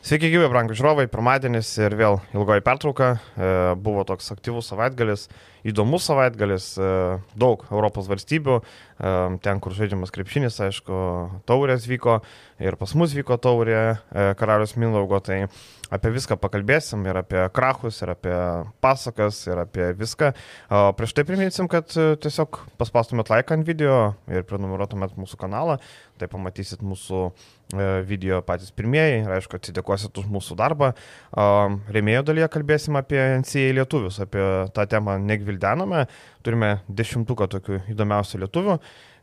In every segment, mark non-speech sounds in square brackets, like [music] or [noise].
Sveiki, gyvi, brangų žiūrovai, pirmadienis ir vėl ilgoji pertrauka. E, buvo toks aktyvus savaitgalis, įdomus savaitgalis, e, daug Europos valstybių, ten, kur žaidžiamas krepšinis, aišku, taurės vyko ir pas mus vyko taurė karalius Mindaugo, tai apie viską pakalbėsim ir apie krachus, ir apie pasakas, ir apie viską. Prieš tai priminsim, kad tiesiog paspastumėt laiką ant video ir prenumeruotumėt mūsų kanalą, tai pamatysit mūsų video patys pirmieji ir aišku, atsidėkosit už mūsų darbą. Remėjo dalyje kalbėsim apie NCA lietuvius, apie tą temą negvildename. Turime dešimtuką tokių įdomiausių lietuvių.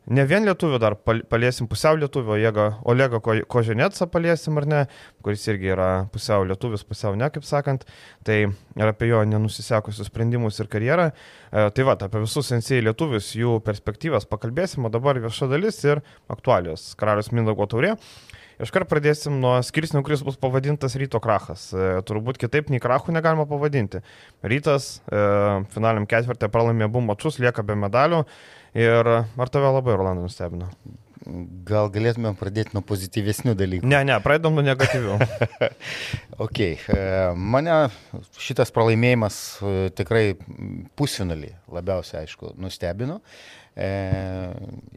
Ne vien lietuvių dar paliesim pusiau lietuvių, Jėga Olega Koženetsa paliesim ar ne, kuris irgi yra pusiau lietuvis, pusiau ne, kaip sakant. Tai ir apie jo nenusisekusius sprendimus ir karjerą. E, tai va, apie visus NCA lietuvius, jų perspektyvas pakalbėsim, o dabar vieša dalis ir aktualijos. Karalius Mindaugo taurė. Iškart pradėsim nuo skirsnių, kuris bus pavadintas ryto krachas. E, turbūt kitaip nei krachų negalima pavadinti. Rytas e, finaliam ketvirtį pralaimė abu mačius, lieka be medalių. Ir ar tave labai Rolandai nustebino? Gal galėtume pradėti nuo pozityvesnių dalykų. Ne, ne, pradedam nuo negatyvių. [laughs] ok, e, mane šitas pralaimėjimas e, tikrai pusfinalį labiausiai, aišku, nustebino. E,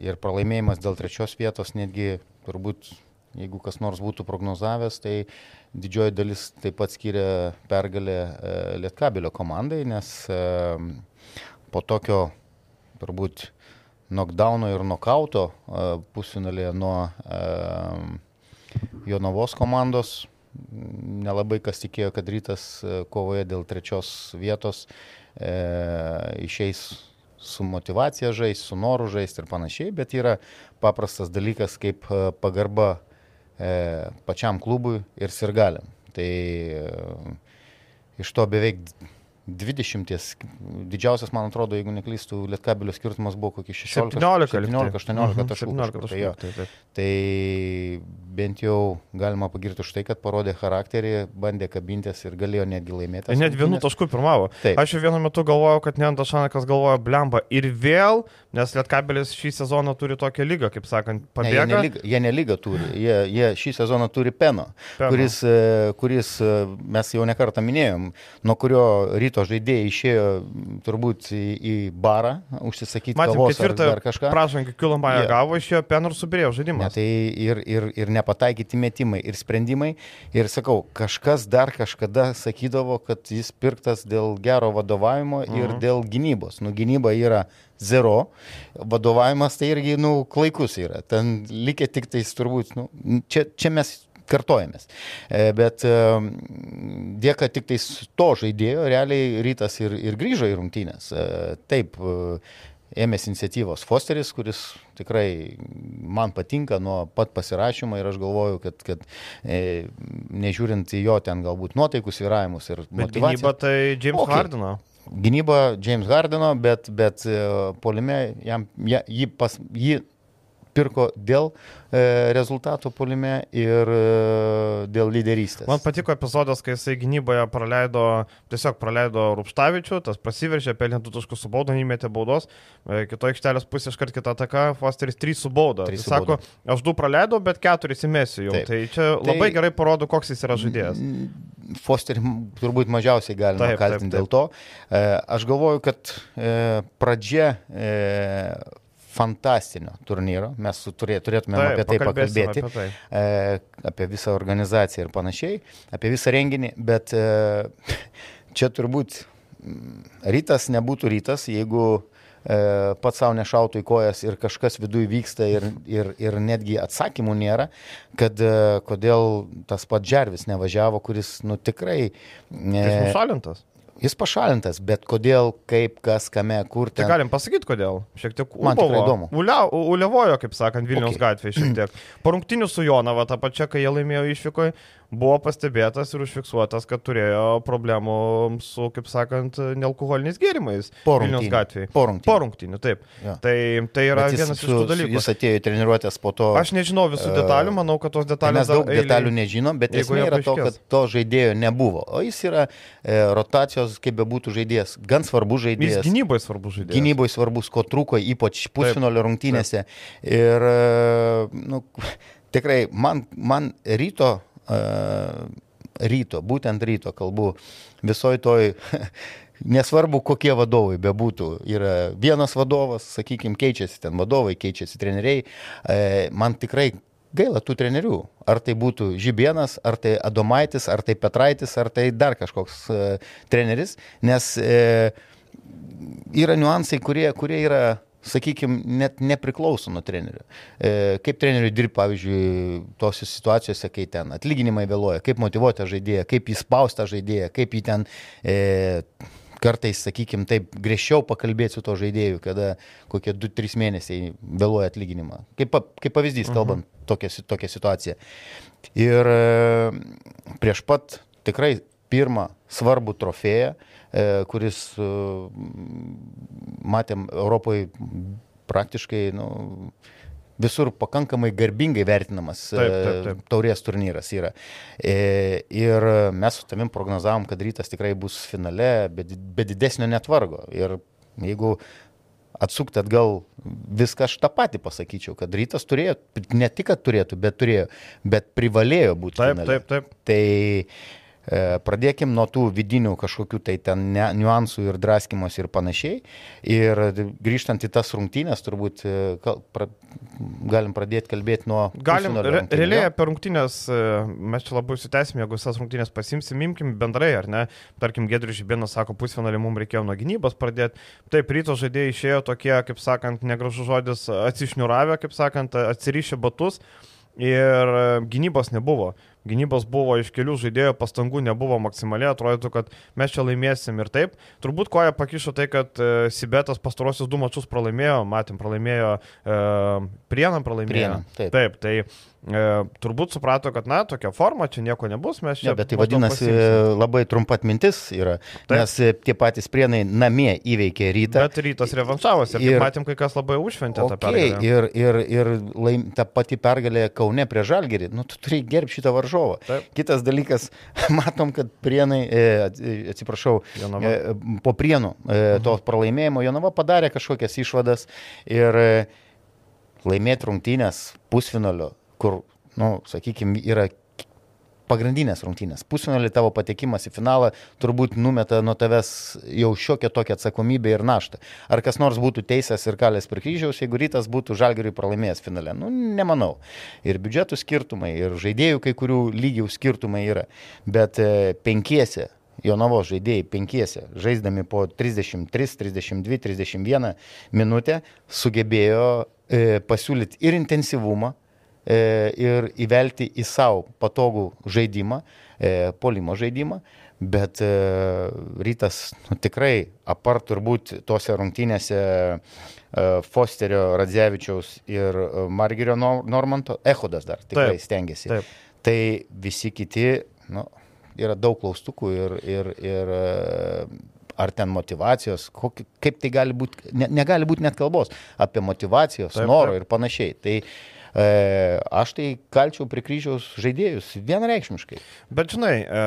ir pralaimėjimas dėl trečios vietos netgi turbūt Jeigu kas nors būtų prognozavęs, tai didžioji dalis taip pat skiria pergalę e, Lietkabelio komandai, nes e, po tokio turbūt knockdowno ir knockouto e, pusfinalėje nuo Jonavos komandos nelabai kas tikėjo, kad rytas kovoje dėl trečios vietos išeis su motivacija žaisti, su noru žaisti ir panašiai, bet yra paprastas dalykas kaip pagarba pačiam klubui ir sirgaliam. Tai e, iš to beveik 20, didžiausias, man atrodo, jeigu neklystų, Lietkabelio skirtumas buvo kokį 16, 17, 17 18 taškų. 17 taškų. Tai, taip, taip. tai bent jau galima pagirti už tai, kad parodė charakterį, bandė kabintis ir galėjo netgi laimėti. Net vienu tašku pirmavo. Taip. Aš jau vienu metu galvojau, kad Nentas Šanakas galvoja blemba ir vėl, nes Lietkabelis šį sezoną turi tokią lygą, kaip sakant, pabėga. Ne, jie, nelygą, jie nelygą turi, jie, jie šį sezoną turi Peno, Peno. Kuris, e, kuris e, mes jau nekartą minėjom, nuo kurio ryto žaidėjai išėjo turbūt į, į barą užsisakyti Matėm, kavos ketvirtą, ar, ar kažką. Prašom, Kilombaja yeah. gavo, išėjo Penur subirėjo žaidimą. Ne, tai ir, ir, ir nepataikyti metimai, ir sprendimai. Ir sakau, kažkas dar kažkada sakydavo, kad jis pirktas dėl gero vadovavimo ir mhm. dėl gynybos. Nu, gynyba yra zero, vadovavimas tai irgi, nu, klaikus yra. Ten likę tik tais turbūt, nu, čia, čia mes kartojamės. E, bet e, dėka tik tais to žaidėjo, realiai rytas ir, ir grįžo į rungtynės. E, taip, ėmėsi iniciatyvos Fosteris, kuris tikrai man patinka nuo pat pasirašymo ir aš galvoju, kad, kad e, nežiūrint į jo ten galbūt nuotaikus vyravimus ir motyvaciją. Gynyba tai James okay. Hardino. Gynyba James Hardino, bet, bet polime jam, jį, pas, jį pirko dėl e, rezultato polime ir e, dėl lyderystės. Man patiko epizodas, kai jisai gynyboje praleido, tiesiog praleido Rupštavičių, tas prasiveržė, pelnė 2 taškus su bauda, įmetė baudos, e, kitoje aikštelės pusėje iškart kita ataka, Fosteris 3 su bauda. Jis sako, aš 2 praleidau, bet 4 įmėsiu jau. Taip. Tai čia tai labai gerai parodo, koks jis yra žaidėjas. Fosterį turbūt mažiausiai galima taip, kaltinti taip, taip. dėl to. E, aš galvoju, kad e, pradžia e, fantastinio turnyro, mes turė, turėtume Taip, apie tai pakalbėti, apie, tai. E, apie visą organizaciją ir panašiai, apie visą renginį, bet e, [laughs] čia turbūt rytas nebūtų rytas, jeigu e, pats savo nešautų į kojas ir kažkas viduje vyksta ir, ir, ir netgi atsakymų nėra, kad e, kodėl tas pats Džervis nevažiavo, kuris nu tikrai... E, Jis nušalintas. Jis pašalintas, bet kodėl, kaip, kas, kame, kur tai ten. Tai galim pasakyti, kodėl. Šiek tiek man tikrai įdomu. Uliavojo, kaip sakant, Vilniaus okay. gatvėje šiek tiek. [clears throat] Parungtinių su Jonava, tą pačią, kai jie laimėjo išvykoje, buvo pastebėtas ir užfiksuotas, kad turėjo problemų su, kaip sakant, nealkoholiniais gėrimais. Vilnius gatvėje. Po rungtinių. Po rungtinių, taip. Ja. Tai, tai yra vienas su, iš tų dalykų. Jis atėjo į treniruotės po to. Aš nežinau visų uh, detalių, manau, kad tos detalės. Mes daug eilį, detalių nežinom, bet esmė yra to, kad to žaidėjo nebuvo. O jis yra e, rotacijos, kaip bebūtų žaidėjas, gan svarbus žaidėjas. Jis gynyboje svarbus žaidėjas. Gynyboje svarbus, ko trūko, ypač pusfinalio rungtynėse. Taip. Ir, e, nu, [laughs] tikrai, man, man ryto ryto, būtent ryto kalbu, visoji toj, [laughs] nesvarbu kokie vadovai bebūtų, yra vienas vadovas, sakykime, keičiasi ten vadovai, keičiasi treneriai, man tikrai gaila tų trenerių. Ar tai būtų Žibienas, ar tai Adomaitis, ar tai Petraitis, ar tai dar kažkoks treneris, nes e, yra niuansai, kurie, kurie yra sakykime, net nepriklauso nuo trenerių. E, kaip treneriui dirbti, pavyzdžiui, tose situacijose, kai ten atlyginimai vėluoja, kaip motivuoti žaidėją, kaip įspausti žaidėją, kaip jį ten e, kartais, sakykime, taip griežčiau pakalbėti su to žaidėju, kada kokie 2-3 mėnesiai vėluoja atlyginimą. Kaip, kaip pavyzdys, mhm. kalbant, tokia, tokia situacija. Ir e, prieš pat tikrai pirmą svarbų trofėją, e, kuris, e, matėm, Europoje praktiškai nu, visur pakankamai garbingai vertinamas taip, taip, e, taip. taurės turnyras yra. Ir mes su tavim prognozavom, kad rytas tikrai bus finale, bet be didesnio netvargo. Ir jeigu atsukti atgal viską aš tą patį pasakyčiau, kad rytas turėjo, ne tik, kad turėtų, bet turėjo, bet privalėjo būti. Taip, finale. taip, taip. Tai E, pradėkim nuo tų vidinių kažkokių tai ten ne, niuansų ir draskimos ir panašiai. Ir grįžtant į tas rungtynės, turbūt e, kal, pra, galim pradėti kalbėti nuo... Galim, re, realiai apie rungtynės, e, mes čia labai sutęsim, jeigu visas rungtynės pasimsim, imkim bendrai, ar ne? Tarkim, Gedrius Žibėnas sako, pusfinalį mums reikėjo nuo gynybos pradėti. Taip, ryto žaidėjai išėjo tokie, kaip sakant, negražus žodis, atsišniuravę, kaip sakant, atsirišę batus ir gynybos nebuvo gynybos buvo iš kelių žaidėjų, pastangų nebuvo maksimaliai, atrodytų, kad mes čia laimėsim ir taip. Turbūt koja pakišo tai, kad e, Sibetas pastarosius du mačius pralaimėjo, matėm, pralaimėjo e, Prienam, pralaimėjo. Prienam, taip. taip, tai E, turbūt suprato, kad, na, tokia forma, čia nieko nebus, mes čia... Ne, bet tai vadinasi, pasimsim. labai trumpa atmintis yra, Taip. nes e, tie patys prienai namie įveikė rytą. Bet rytas revanšavosi ir, ir matėm, kai kas labai užšventė okay, tą pergalę. Ir, ir, ir laim, ta pati pergalė Kaune prie Žalgerį, nu, tu turi gerbti šitą varžovą. Taip. Kitas dalykas, [laughs] matom, kad prienai, e, atsiprašau, Jonava. e, po prienų e, mhm. to pralaimėjimo Jonava padarė kažkokias išvadas ir e, laimėti rungtynės pusfinalio kur, na, nu, sakykime, yra pagrindinės rungtynės. Pusfinalį tavo patekimas į finalą turbūt numeta nuo tavęs jau šiokią tokią atsakomybę ir naštą. Ar kas nors būtų teisęs ir kalės prie kryžiaus, jeigu rytas būtų žalgeriui pralaimėjęs finale? Nu, nemanau. Ir biudžetų skirtumai, ir žaidėjų kai kurių lygių skirtumai yra. Bet e, penkiese Jonavo žaidėjai penkiese, žaisdami po 33, 32, 31 minutę, sugebėjo e, pasiūlyti ir intensyvumą, ir įvelti į savo patogų žaidimą, e, polimo žaidimą, bet e, rytas nu, tikrai, apart turbūt tose rungtynėse Fosterio, Radzevičiaus ir Margerio Normanto, Ehodas dar tikrai taip, stengiasi. Taip. Tai visi kiti, nu, yra daug klaustukų ir, ir, ir ar ten motivacijos, kokį, kaip tai gali būti, ne, negali būti net kalbos apie motivacijos, taip, noro taip. ir panašiai. Tai E, aš tai kalčiau prie kryžiaus žaidėjus vienareikšmiškai. Bet žinai, e,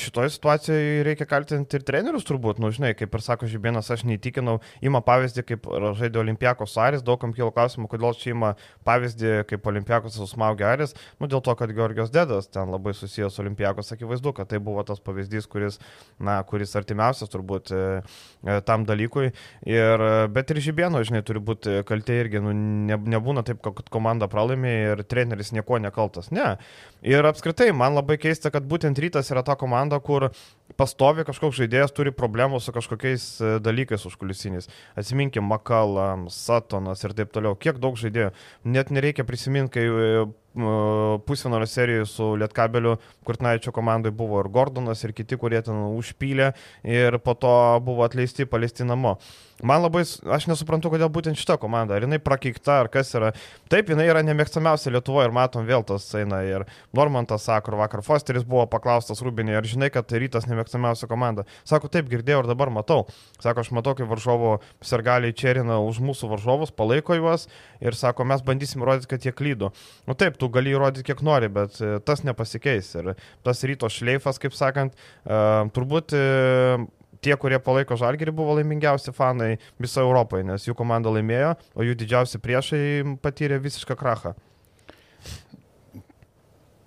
šitoje situacijoje reikia kaltinti ir trenerius turbūt, nu žinai, kaip ir sako Žibėnas, aš neįtikinau, ima pavyzdį, kaip žaidė Olimpijakos Aris, daug kam kilo klausimų, kodėl čia ima pavyzdį, kaip Olimpijakos susmaugė Aris, nu dėl to, kad Georgijos Dedas ten labai susijęs su Olimpijakos, akivaizdu, kad tai buvo tas pavyzdys, kuris, na, kuris artimiausias turbūt e, e, tam dalykui, ir, bet ir Žibėno, žinai, turi būti kaltė irgi, nu, ne, nebūna taip, kad komanda pralaimė ir treneris nieko nekaltas, ne. Ir apskritai, man labai keista, kad būtent rytas yra ta komanda, komanda, kur pastovi kažkoks žaidėjas turi problemų su kažkokiais e, dalykais užkulisiniais. Atsiminkim, Makalam, Satonas ir taip toliau. Kiek daug žaidėjų. Net nereikia prisiminti, kai e, pusfinalio serijoje su Lietkabeliu Kurtnaičio komandai buvo ir Gordonas, ir kiti, kurie ten užpylė ir po to buvo atleisti, paleisti namo. Man labai, aš nesuprantu, kodėl būtent šita komanda, ar jinai prakeikta, ar kas yra. Taip, jinai yra nemėgstamiausia Lietuvoje ir matom vėl tas eina. Ir Normantas sako, ir vakar Fosteris buvo paklaustas Rubinė, ar žinai, kad rytas nemėgstamiausia komanda. Sako, taip, girdėjau ir dabar matau. Sako, aš matau, kaip varžovo sergaliai čerina už mūsų varžovus, palaiko juos ir sako, mes bandysim rodyti, kad jie klydo. Nu taip, tu gali įrodyti kiek nori, bet e, tas nepasikeis. Ir tas ryto šleifas, kaip sakant, e, turbūt e, tie, kurie palaiko žalgerį, buvo laimingiausi fanai visoje Europoje, nes jų komanda laimėjo, o jų didžiausi priešai patyrė visišką krachą.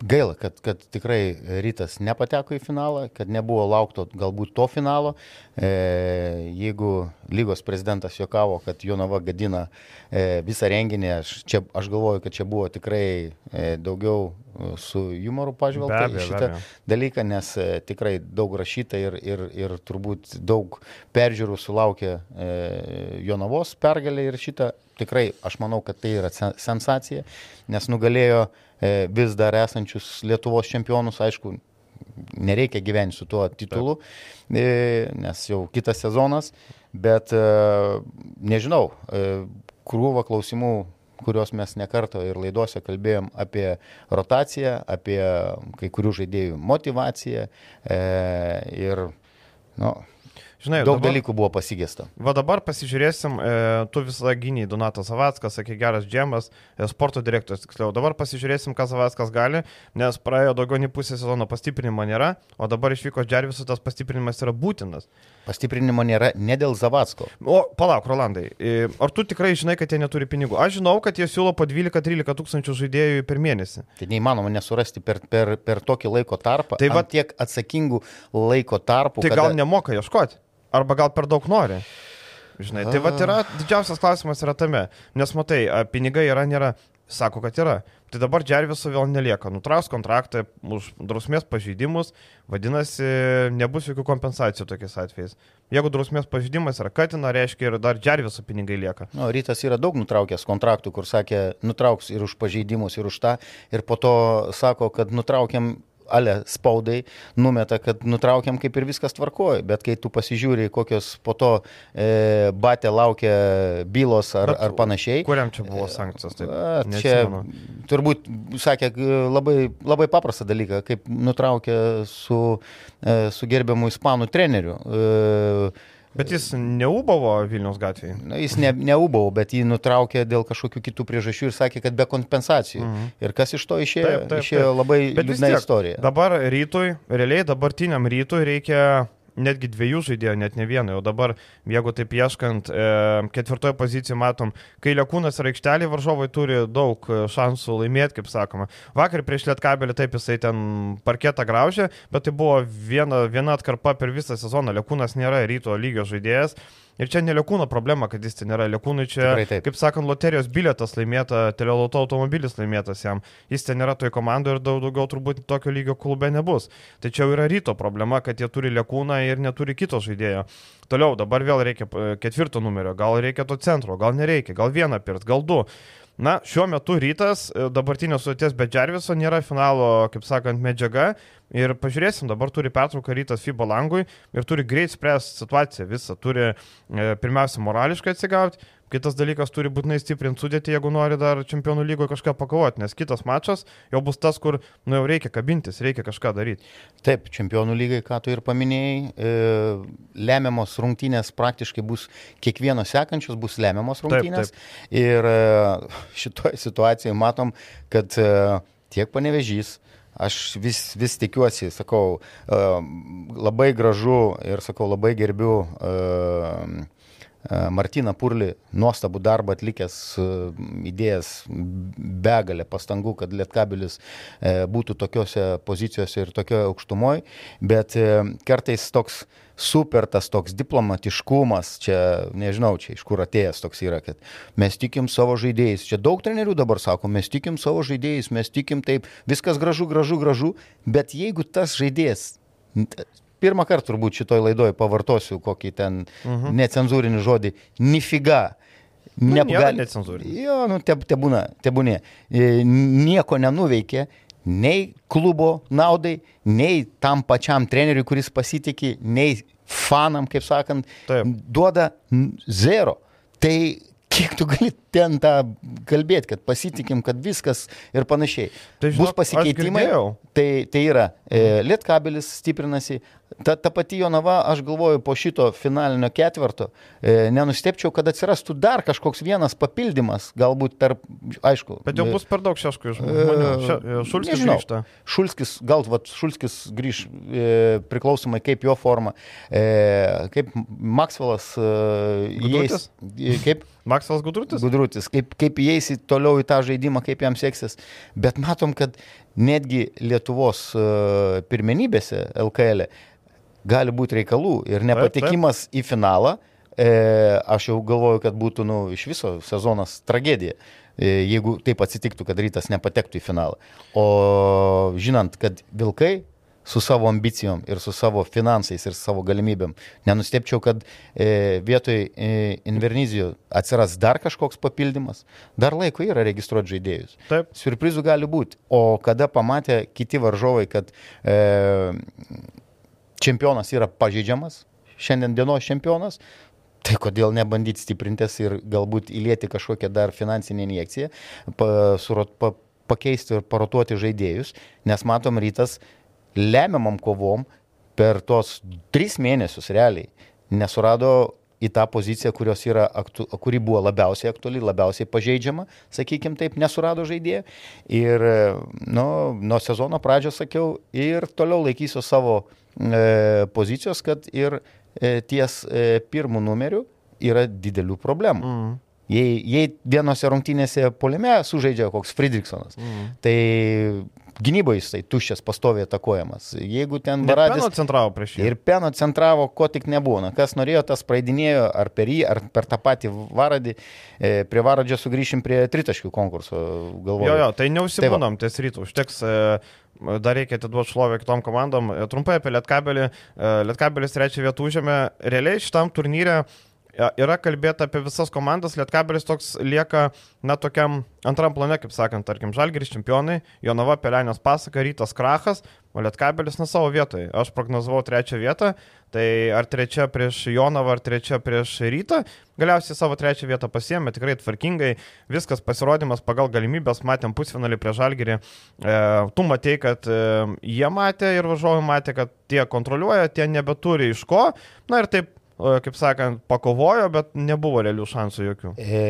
Gaila, kad, kad tikrai rytas nepateko į finalą, kad nebuvo laukto galbūt to finalo. E, jeigu lygos prezidentas juokavo, kad Jonava gadina e, visą renginį, aš, čia, aš galvoju, kad čia buvo tikrai e, daugiau e, su humoru pažvelgta į šitą dalyką, nes e, tikrai daug rašyta ir, ir, ir turbūt daug peržiūrų sulaukė e, Jonavos pergalė ir šitą tikrai aš manau, kad tai yra sensacija, nes nugalėjo E, vis dar esančius Lietuvos čempionus, aišku, nereikia gyventi su tuo titulu, e, nes jau kitas sezonas, bet e, nežinau, krūva klausimų kuriuos mes nekarto ir laidose kalbėjom apie rotaciją, apie kai kurių žaidėjų motivaciją e, ir nu, Žinai, Daug dabar, dalykų buvo pasigėsta. Va dabar pasižiūrėsim, e, tu visą gyniai Donatas Zavackas, sakė geras džemas, e, sporto direktorius tiksliau. Dabar pasižiūrėsim, ką Zavackas gali, nes praėjo daugiau nei pusę sezono pastiprinimo nėra, o dabar išvyko Džervisų, tas pastiprinimas yra būtinas. Pastiprinimo nėra ne dėl Zavacko. O, palauk, Rolandai, e, ar tu tikrai žinai, kad jie neturi pinigų? Aš žinau, kad jie siūlo po 12-13 tūkstančių žaidėjų per mėnesį. Tai neįmanoma nesurasti per, per, per tokį laiko tarpą. Tai va tiek atsakingų laiko tarpų. Tai kada... gal nemoka ieškoti? Arba gal per daug nori. Žinai, tai va yra didžiausias klausimas yra tame, nes matai, pinigai yra, nėra, sako, kad yra. Tai dabar Džerviso vėl nelieka, nutrauks kontraktą už drausmės pažeidimus, vadinasi, nebus jokių kompensacijų tokiais atvejais. Jeigu drausmės pažeidimas yra katina, reiškia ir dar Džerviso pinigai lieka. Nu, rytas yra daug nutraukęs kontraktų, kur sakė, nutrauks ir už pažeidimus, ir už tą, ir po to sako, kad nutraukiam ale spaudai numeta, kad nutraukiam kaip ir viskas tvarkoja, bet kai tu pasižiūri, kokios po to e, batė laukia bylos ar, bet, ar panašiai. Kuriam čia buvo sankcijos? Taip, a, čia turbūt sakė labai, labai paprastą dalyką, kaip nutraukė su, e, su gerbiamu ispanų treneriu. E, Bet jis neūbavo Vilnius gatvėje. Na, jis ne, neūbavo, bet jį nutraukė dėl kažkokių kitų priežasčių ir sakė, kad be kompensacijų. Mhm. Ir kas iš to išėjo? Taip, taip, išėjo taip. labai liūdna istorija. Dabar rytui, realiai dabartiniam rytui reikia netgi dviejų žaidėjų, net ne vieno. Jau dabar, jeigu taip ieškant, e, ketvirtoje pozicijoje matom, kai Lekūnas ir aikštelė varžovai turi daug e, šansų laimėti, kaip sakoma. Vakar prieš Lietkabelį taip jisai ten parketą graužė, bet tai buvo viena, viena atkarpa per visą sezoną. Lekūnas nėra ryto lygio žaidėjas. Ir čia ne Lekūno problema, kad jis ten nėra. Lekūnui čia, kaip sakant, loterijos biletas laimėta, teleloto automobilis laimėtas jam. Jis ten nėra toje komandoje ir daug daugiau turbūt tokio lygio klube nebus. Tai čia yra ryto problema, kad jie turi Lekūną ir neturi kito žaidėjo. Toliau, dabar vėl reikia e, ketvirto numerio, gal reikia to centro, gal nereikia, gal vieną pirt, gal du. Na, šiuo metu rytas, e, dabartinės sudėties be Džerviso nėra finalo, kaip sakant, medžiaga. Ir pažiūrėsim, dabar turi pertrauką rytas FIBA langui ir turi greit spręsti situaciją visą. Turi e, pirmiausia morališkai atsigauti, Kitas dalykas turi būtinai stiprinti sudėti, jeigu nori dar čempionų lygoje kažką pakovoti, nes kitas mačas jau bus tas, kur nu, jau reikia kabintis, reikia kažką daryti. Taip, čempionų lygai, ką tu ir paminėjai, e, lemiamos rungtynės praktiškai bus kiekvienos sekančios, bus lemiamos rungtynės. Taip, taip. Ir e, [laughs] šitoje situacijoje matom, kad e, tiek panevežys, aš vis, vis tikiuosi, sakau, e, labai gražu ir sakau, labai gerbiu. E, Martina Purli nuostabų darbą atlikęs, įdėjęs begalę pastangų, kad Lietkabilis e, būtų tokiuose pozicijose ir tokioje aukštumoje, bet e, kartais toks super tas toks diplomatiškumas, čia nežinau, čia iš kur atėjęs toks yra, kad mes tikim savo žaidėjais. Čia daug trenerių dabar sako, mes tikim savo žaidėjais, mes tikim taip, viskas gražu, gražu, gražu, bet jeigu tas žaidėjas pirmą kartą turbūt šitoj laidoj pavartosiu kokį ten mhm. necenzūrinį žodį, nifiga. Negali necenzūrinį. Jo, nu, te, te būna, te būnė. E, nieko nenuveikė, nei klubo naudai, nei tam pačiam treneriui, kuris pasitikė, nei fanam, kaip sakant, Taip. duoda zero. Tai kiek tu gali ten tą kalbėti, kad pasitikim, kad viskas ir panašiai. Tai žinok, Bus pasikeitimai. Tai, tai yra, e, Lietkabelis stiprinasi, Ta, ta pati Jonava, aš galvoju, po šito finalinio ketverto, e, nenustepčiau, kad atsirastų dar kažkoks vienas papildymas, galbūt per, aišku. Bet jau bus per daug šeškų žmonių. E, Šulskis nežinau, grįžta. Šulskis, gal vat, Šulskis grįž e, priklausomai kaip jo forma, e, kaip Maksvelas e, įeis. E, kaip Maksvelas Gudrutis? Gudrutis, kaip, kaip įeis toliau į tą žaidimą, kaip jam seksis. Bet matom, kad netgi Lietuvos e, pirmenybėse LKL e gali būti reikalų ir nepatekimas taip, taip. į finalą, e, aš jau galvoju, kad būtų nu, iš viso sezonas tragedija, e, jeigu taip atsitiktų, kad rytas nepatektų į finalą. O žinant, kad Vilkai su savo ambicijom ir su savo finansais ir savo galimybėm. Nenustepčiau, kad e, vietoj e, Invernizijų atsiras dar kažkoks papildymas. Dar laiko yra registruoti žaidėjus. Taip. Surprizų gali būti. O kada pamatė kiti varžovai, kad e, čempionas yra pažeidžiamas, šiandien dienos čempionas, Tai kodėl nebandyti stiprintis ir galbūt įlėti kažkokią dar finansinę injekciją, pa, surot, pa, pakeisti ir parotuoti žaidėjus, nes matom rytas lemiamam kovom per tos tris mėnesius realiai nesurado į tą poziciją, yra, aktu, kuri buvo labiausiai aktuali, labiausiai pažeidžiama, sakykime taip, nesurado žaidėjų. Ir nu, nuo sezono pradžios sakiau, ir toliau laikysiu savo E, pozicijos, kad ir e, ties e, pirmų numerių yra didelių problemų. Mm. Jei, jei vienose rungtynėse polime sužaidžia koks Friedrichsonas, mm. tai gynyboje jisai tuščias pastoviai atakuojamas. Jeigu ten Varadis... Peno centravo prieš jį. Ir Peno centravo, ko tik nebuvo. Na, kas norėjo, tas praeidinėjo ar per jį, ar per tą patį Varadį. E, prie Varadžio sugrįšim prie tritaškių konkurso. Galvoju. Jo, jo, tai neužsibūnam tai ties rytų. Užteks e, dar reikia atiduoti šlovę kitom komandom. E, trumpai apie Lietkabelį. E, Lietkabelis trečią vietą užėmė. Realiai šitam turnyrė yra kalbėta apie visas komandas, Lietkabelis toks lieka, na, tokiam antram plane, kaip sakant, tarkim, Žalgiris čempionai, Jonava Pelenės pasaka, Rytas Krachas, o Lietkabelis na savo vietoje. Aš prognozavau trečią vietą, tai ar trečia prieš Jonavą, ar trečia prieš Rytą, galiausiai savo trečią vietą pasiemė tikrai tvarkingai, viskas pasirodymas pagal galimybės, matėm pusfinalį prie Žalgirį, e, tu matei, kad e, jie matė ir važiuojai matė, kad tie kontroliuoja, tie nebeturi iš ko, na ir taip kaip sakant, pakovojo, bet nebuvo realių šansų jokių. E,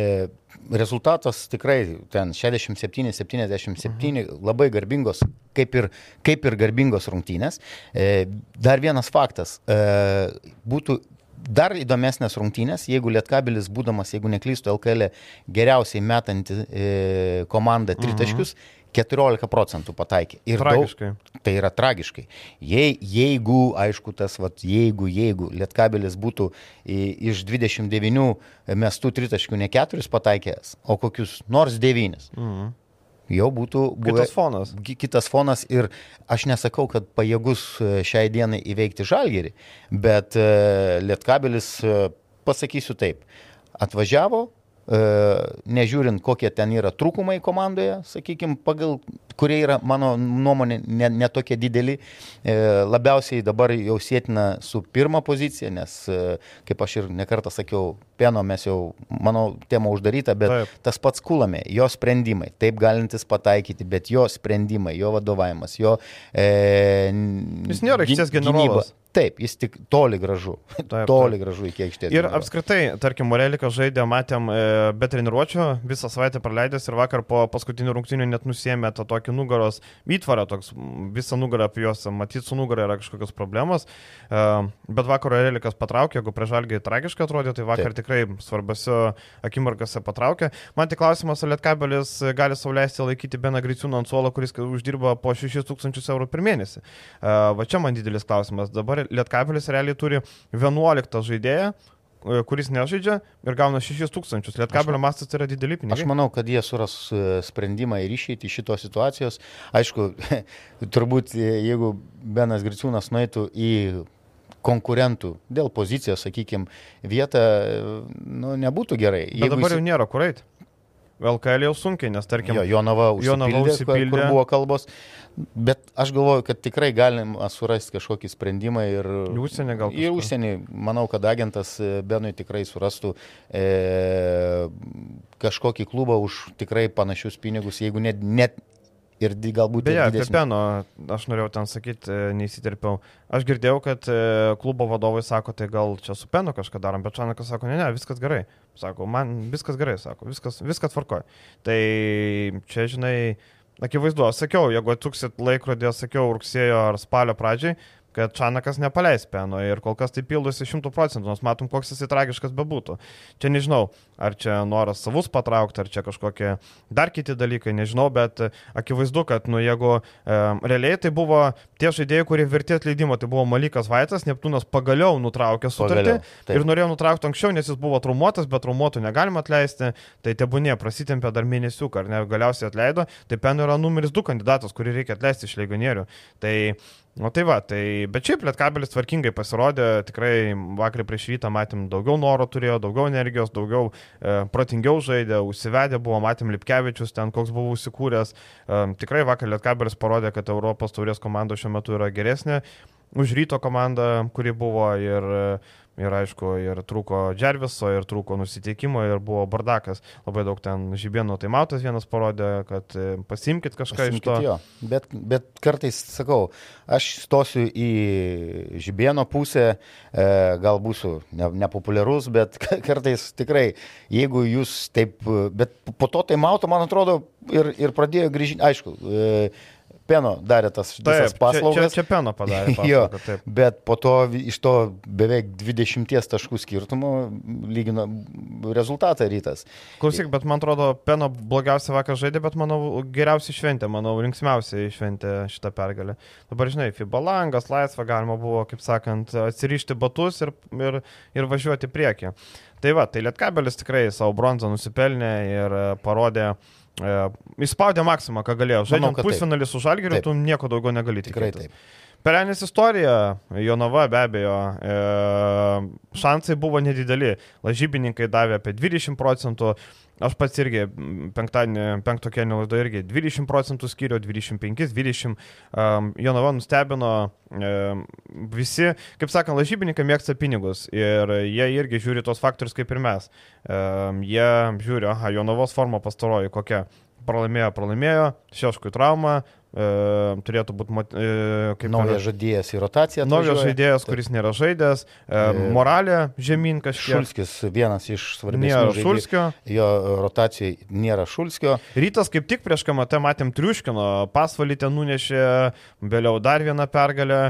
rezultatas tikrai ten 67-77, mhm. labai garbingos, kaip ir, kaip ir garbingos rungtynės. E, dar vienas faktas, e, būtų dar įdomesnės rungtynės, jeigu Lietkabilis, būdamas, jeigu neklystų LKL, geriausiai metanti e, komanda tritaškius, mhm 14 procentų pataikė. Ir tragiškai. Daug, tai yra tragiškai. Jei, jeigu, aišku, tas, vat, jeigu, jeigu Lietkabelis būtų iš 29 mestų tritaškių ne 4 pataikęs, o kokius nors 9. Mhm. Jau būtų buvę, kitas fonas. Kitas fonas ir aš nesakau, kad pajėgus e, šiai dienai įveikti žalgerį, bet e, Lietkabelis, e, pasakysiu taip, atvažiavo, nežiūrint, kokie ten yra trūkumai komandoje, sakykime, pagal kurie yra, mano nuomonė, netokie ne, ne dideli, e, labiausiai dabar jau sėtina su pirma pozicija, nes, e, kaip aš ir nekartą sakiau, pieno mes jau, manau, tema uždaryta, bet taip. tas pats kulame, jo sprendimai, taip galintis pataikyti, bet jo sprendimai, jo vadovavimas, jo... E, Jis nėra išties generolas. Gynyba. Taip, jis tik toli gražu. [laughs] Taip, toli taip. gražu iki aikštės. Ir apskritai, tarkim, Morelikas žaidė, matėm, e, be treniruočio, visą savaitę praleidęs ir vakar po paskutinių rungtynių net nusėmė tą tokį nugaros įtvarą, toks visą nugarą apie juos, matyt, su nugara yra kažkokios problemos. E, bet vakar Morelikas patraukė, jeigu prie žalgiai tragiškai atrodė, tai vakar taip. tikrai svarbiose akimirkose patraukė. Man tik klausimas, ar Lietkabelis gali sauliaisti laikyti Beną Griciūną ant suolo, kuris uždirba po 6000 eurų per mėnesį. E, va čia man didelis klausimas. Dabar Lietkabelis realiai turi 11 žaidėją, e, kuris nežaidžia ir gauna 6 tūkstančius. Lietkabelio mastas yra dideli pinigai. Aš manau, kad jie suras e, sprendimą ir išeiti iš šitos situacijos. Aišku, [laughs] turbūt e, jeigu Benas Griciūnas nueitų į konkurentų dėl pozicijos, sakykime, vietą, nu, nebūtų gerai. Bet jeigu dabar jis... jau nėra kur eiti. LKL jau sunkiai, nes tarkim, jo, Jonava užsipildė, Jonava užsipildė. Kur, kur buvo kalbos, bet aš galvoju, kad tikrai galim surasti kažkokį sprendimą ir... Į užsienį gal. Ir užsienį, manau, kad agentas e, Benui tikrai surastų e, kažkokį klubą už tikrai panašius pinigus, jeigu net, net ir galbūt... Beje, apie Peno, aš norėjau ten sakyti, e, neįsiterpiau. Aš girdėjau, kad e, klubo vadovai sako, tai gal čia su Penu kažką darom, bet Čanakas sako, ne, ne, viskas gerai. Sako, man viskas gerai, sako, viskas, viskas tvarkoja. Tai čia, žinai, akivaizdu, aš sakiau, jeigu atsuksit laikrodį, sakiau, rugsėjo ar spalio pradžiai, kad Čanakas nepaleis peno ir kol kas tai pildosi šimtų procentų, nors matom, koks jis tragiškas bebūtų. Čia nežinau, ar čia noras savus patraukti, ar čia kažkokie dar kiti dalykai, nežinau, bet akivaizdu, kad, nu, jeigu e, realiai tai buvo tie žaidėjai, kurie vertė atleidimo, tai buvo Malikas Vaitas, Neptūnas pagaliau nutraukė sutartį pagaliau, ir norėjo nutraukti anksčiau, nes jis buvo traumuotas, bet traumuotų negalima atleisti, tai tebūnė prasitempė dar mėnesių, ar ne, galiausiai atleido, tai Peno yra numeris 2 kandidatas, kurį reikia atleisti iš legionierių. Tai Nu tai va, tai, bet šiaip Lietkabelis tvarkingai pasirodė, tikrai vakar prieš rytą matėm daugiau noro turėjo, daugiau energijos, daugiau e, protingiau žaidė, užsivedė buvo, matėm Lipkevičius ten, koks buvo užsikūręs. E, tikrai vakar Lietkabelis parodė, kad Europos taurės komanda šiuo metu yra geresnė už ryto komandą, kuri buvo ir Ir aišku, ir trūko Džerviso, ir trūko nusiteikimo, ir buvo bardakas. Labai daug ten žibėno taimautas vienas parodė, kad e, pasimkit kažką pasimkit iš to. Jo. Bet, bet kartais sakau, aš stosiu į žibėno pusę, e, gal būsiu ne, nepopuliarus, bet [laughs] kartais tikrai, jeigu jūs taip, bet po to taimauto, man atrodo, ir, ir pradėjo grįžti, aišku. E, Peno darė tas visas paslaugas. Čia, čia, čia Peno padarė. [laughs] Paslaugą, jo, taip. bet po to iš to beveik 20 taškų skirtumo lygino rezultatą rytas. Klausyk, bet man atrodo, Peno blogiausia vakar žaidė, bet manau geriausiai šventė, manau linksmiausiai šventė šitą pergalę. Dabar žinai, FIBA langas, laisva galima buvo, kaip sakant, atsirišti batus ir, ir, ir važiuoti priekį. Tai va, tai Lietkabelis tikrai savo bronzą nusipelnė ir parodė, E, Įspaudė maksimą, ką galėjo. Žaidžiant pusfinalį su Žalgiriu, tu nieko daugiau negali tikrai tikėtis. taip. Perenis istorija, Jonava be abejo, e, šansai buvo nedideli, lažybininkai davė apie 20 procentų, Aš pats irgi penktadienį, penkto kelio laido irgi 20 procentų skyriau, 25, 20. Um, Jonava nustebino um, visi, kaip sakant, lažybininkai mėgsta pinigus ir jie irgi žiūri tos faktorius kaip ir mes. Um, jie žiūri, aha, Jonavos forma pastaroji kokia. Pralaimėjo, pralaimėjo, šeškui trauma, E, turėtų būti e, kaip naujas žaidėjas į rotaciją. Naujas žaidėjas, kuris nėra žaidęs, e, moralė žemyn kažkiek. Šulskis vienas iš svarbesnių. Nėra Šulskio. Jo rotacijai nėra Šulskio. Rytas kaip tik prieš KMT matėm triuškino, pasvalį ten nunešė, vėliau dar vieną pergalę,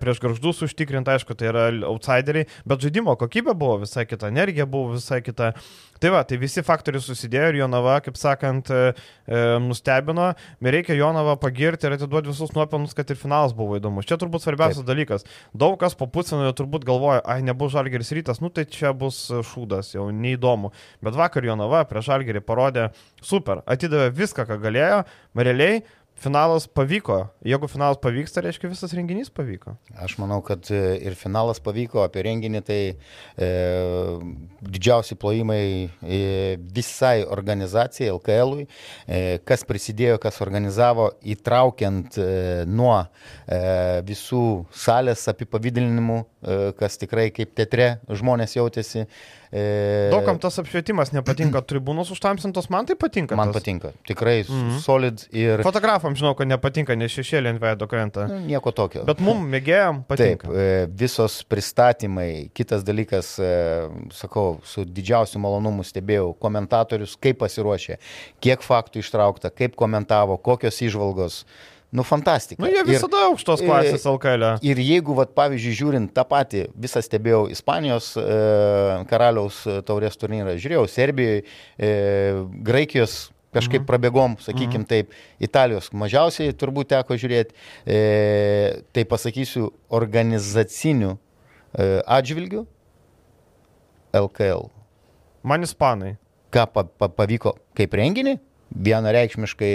prieš garždus užtikrinti, aišku, tai yra outsideriai, bet žaidimo kokybė buvo visai kita, energija buvo visai kita. Tai va, tai visi faktoriai susidėjo ir Jonava, kaip sakant, e, e, nustebino. Reikia Jonavą pagirti ir atiduoti visus nuopelnus, kad ir finalas buvo įdomus. Čia turbūt svarbiausias Taip. dalykas. Daug kas po pusėnio turbūt galvoja, ai, nebus Žalgeris rytas, nu tai čia bus šūdas, jau neįdomu. Bet vakar Jonava prieš Žalgerį parodė super, atidavė viską, ką galėjo, realiai finalas pavyko. Jeigu finalas pavyks, tai reiškia visas renginys pavyko. Aš manau, kad e, ir finalas pavyko, apie renginį tai e, didžiausi plojimai e, visai organizacijai, LKL, e, kas prisidėjo, kas organizavo, įtraukiant e, nuo e, visų salės apipavydalinimų, e, kas tikrai kaip teatre žmonės jautėsi. E... Daugam tas apšvietimas nepatinka, [clears throat] tribūnos užtamsintos, man tai patinka. Man tas. patinka, tikrai mm -hmm. solid ir... Fotografam žinau, kad nepatinka, nes šešėlė ant veido krenta. Nu, nieko tokio. Bet mum mėgėjom patinka. Taip, e, visos pristatymai, kitas dalykas, e, sakau, su didžiausiu malonumu stebėjau komentatorius, kaip pasiruošė, kiek faktų ištraukta, kaip komentavo, kokios išvalgos. Nu, fantastika. Nu, jie visada ir, aukštos klasės LKL. E. Ir jeigu, vat, pavyzdžiui, žiūrint tą patį, visą stebėjau Ispanijos e, karaliaus taurės turnyrą, žiūrėjau Serbijoje, e, Graikijos kažkaip mhm. prabėgom, sakykim mhm. taip, Italijos mažiausiai turbūt teko žiūrėti, e, tai pasakysiu, organizacinių e, atžvilgių LKL. Man ispanai. Ką pa, pa, pavyko kaip renginį? Vienareikšmiškai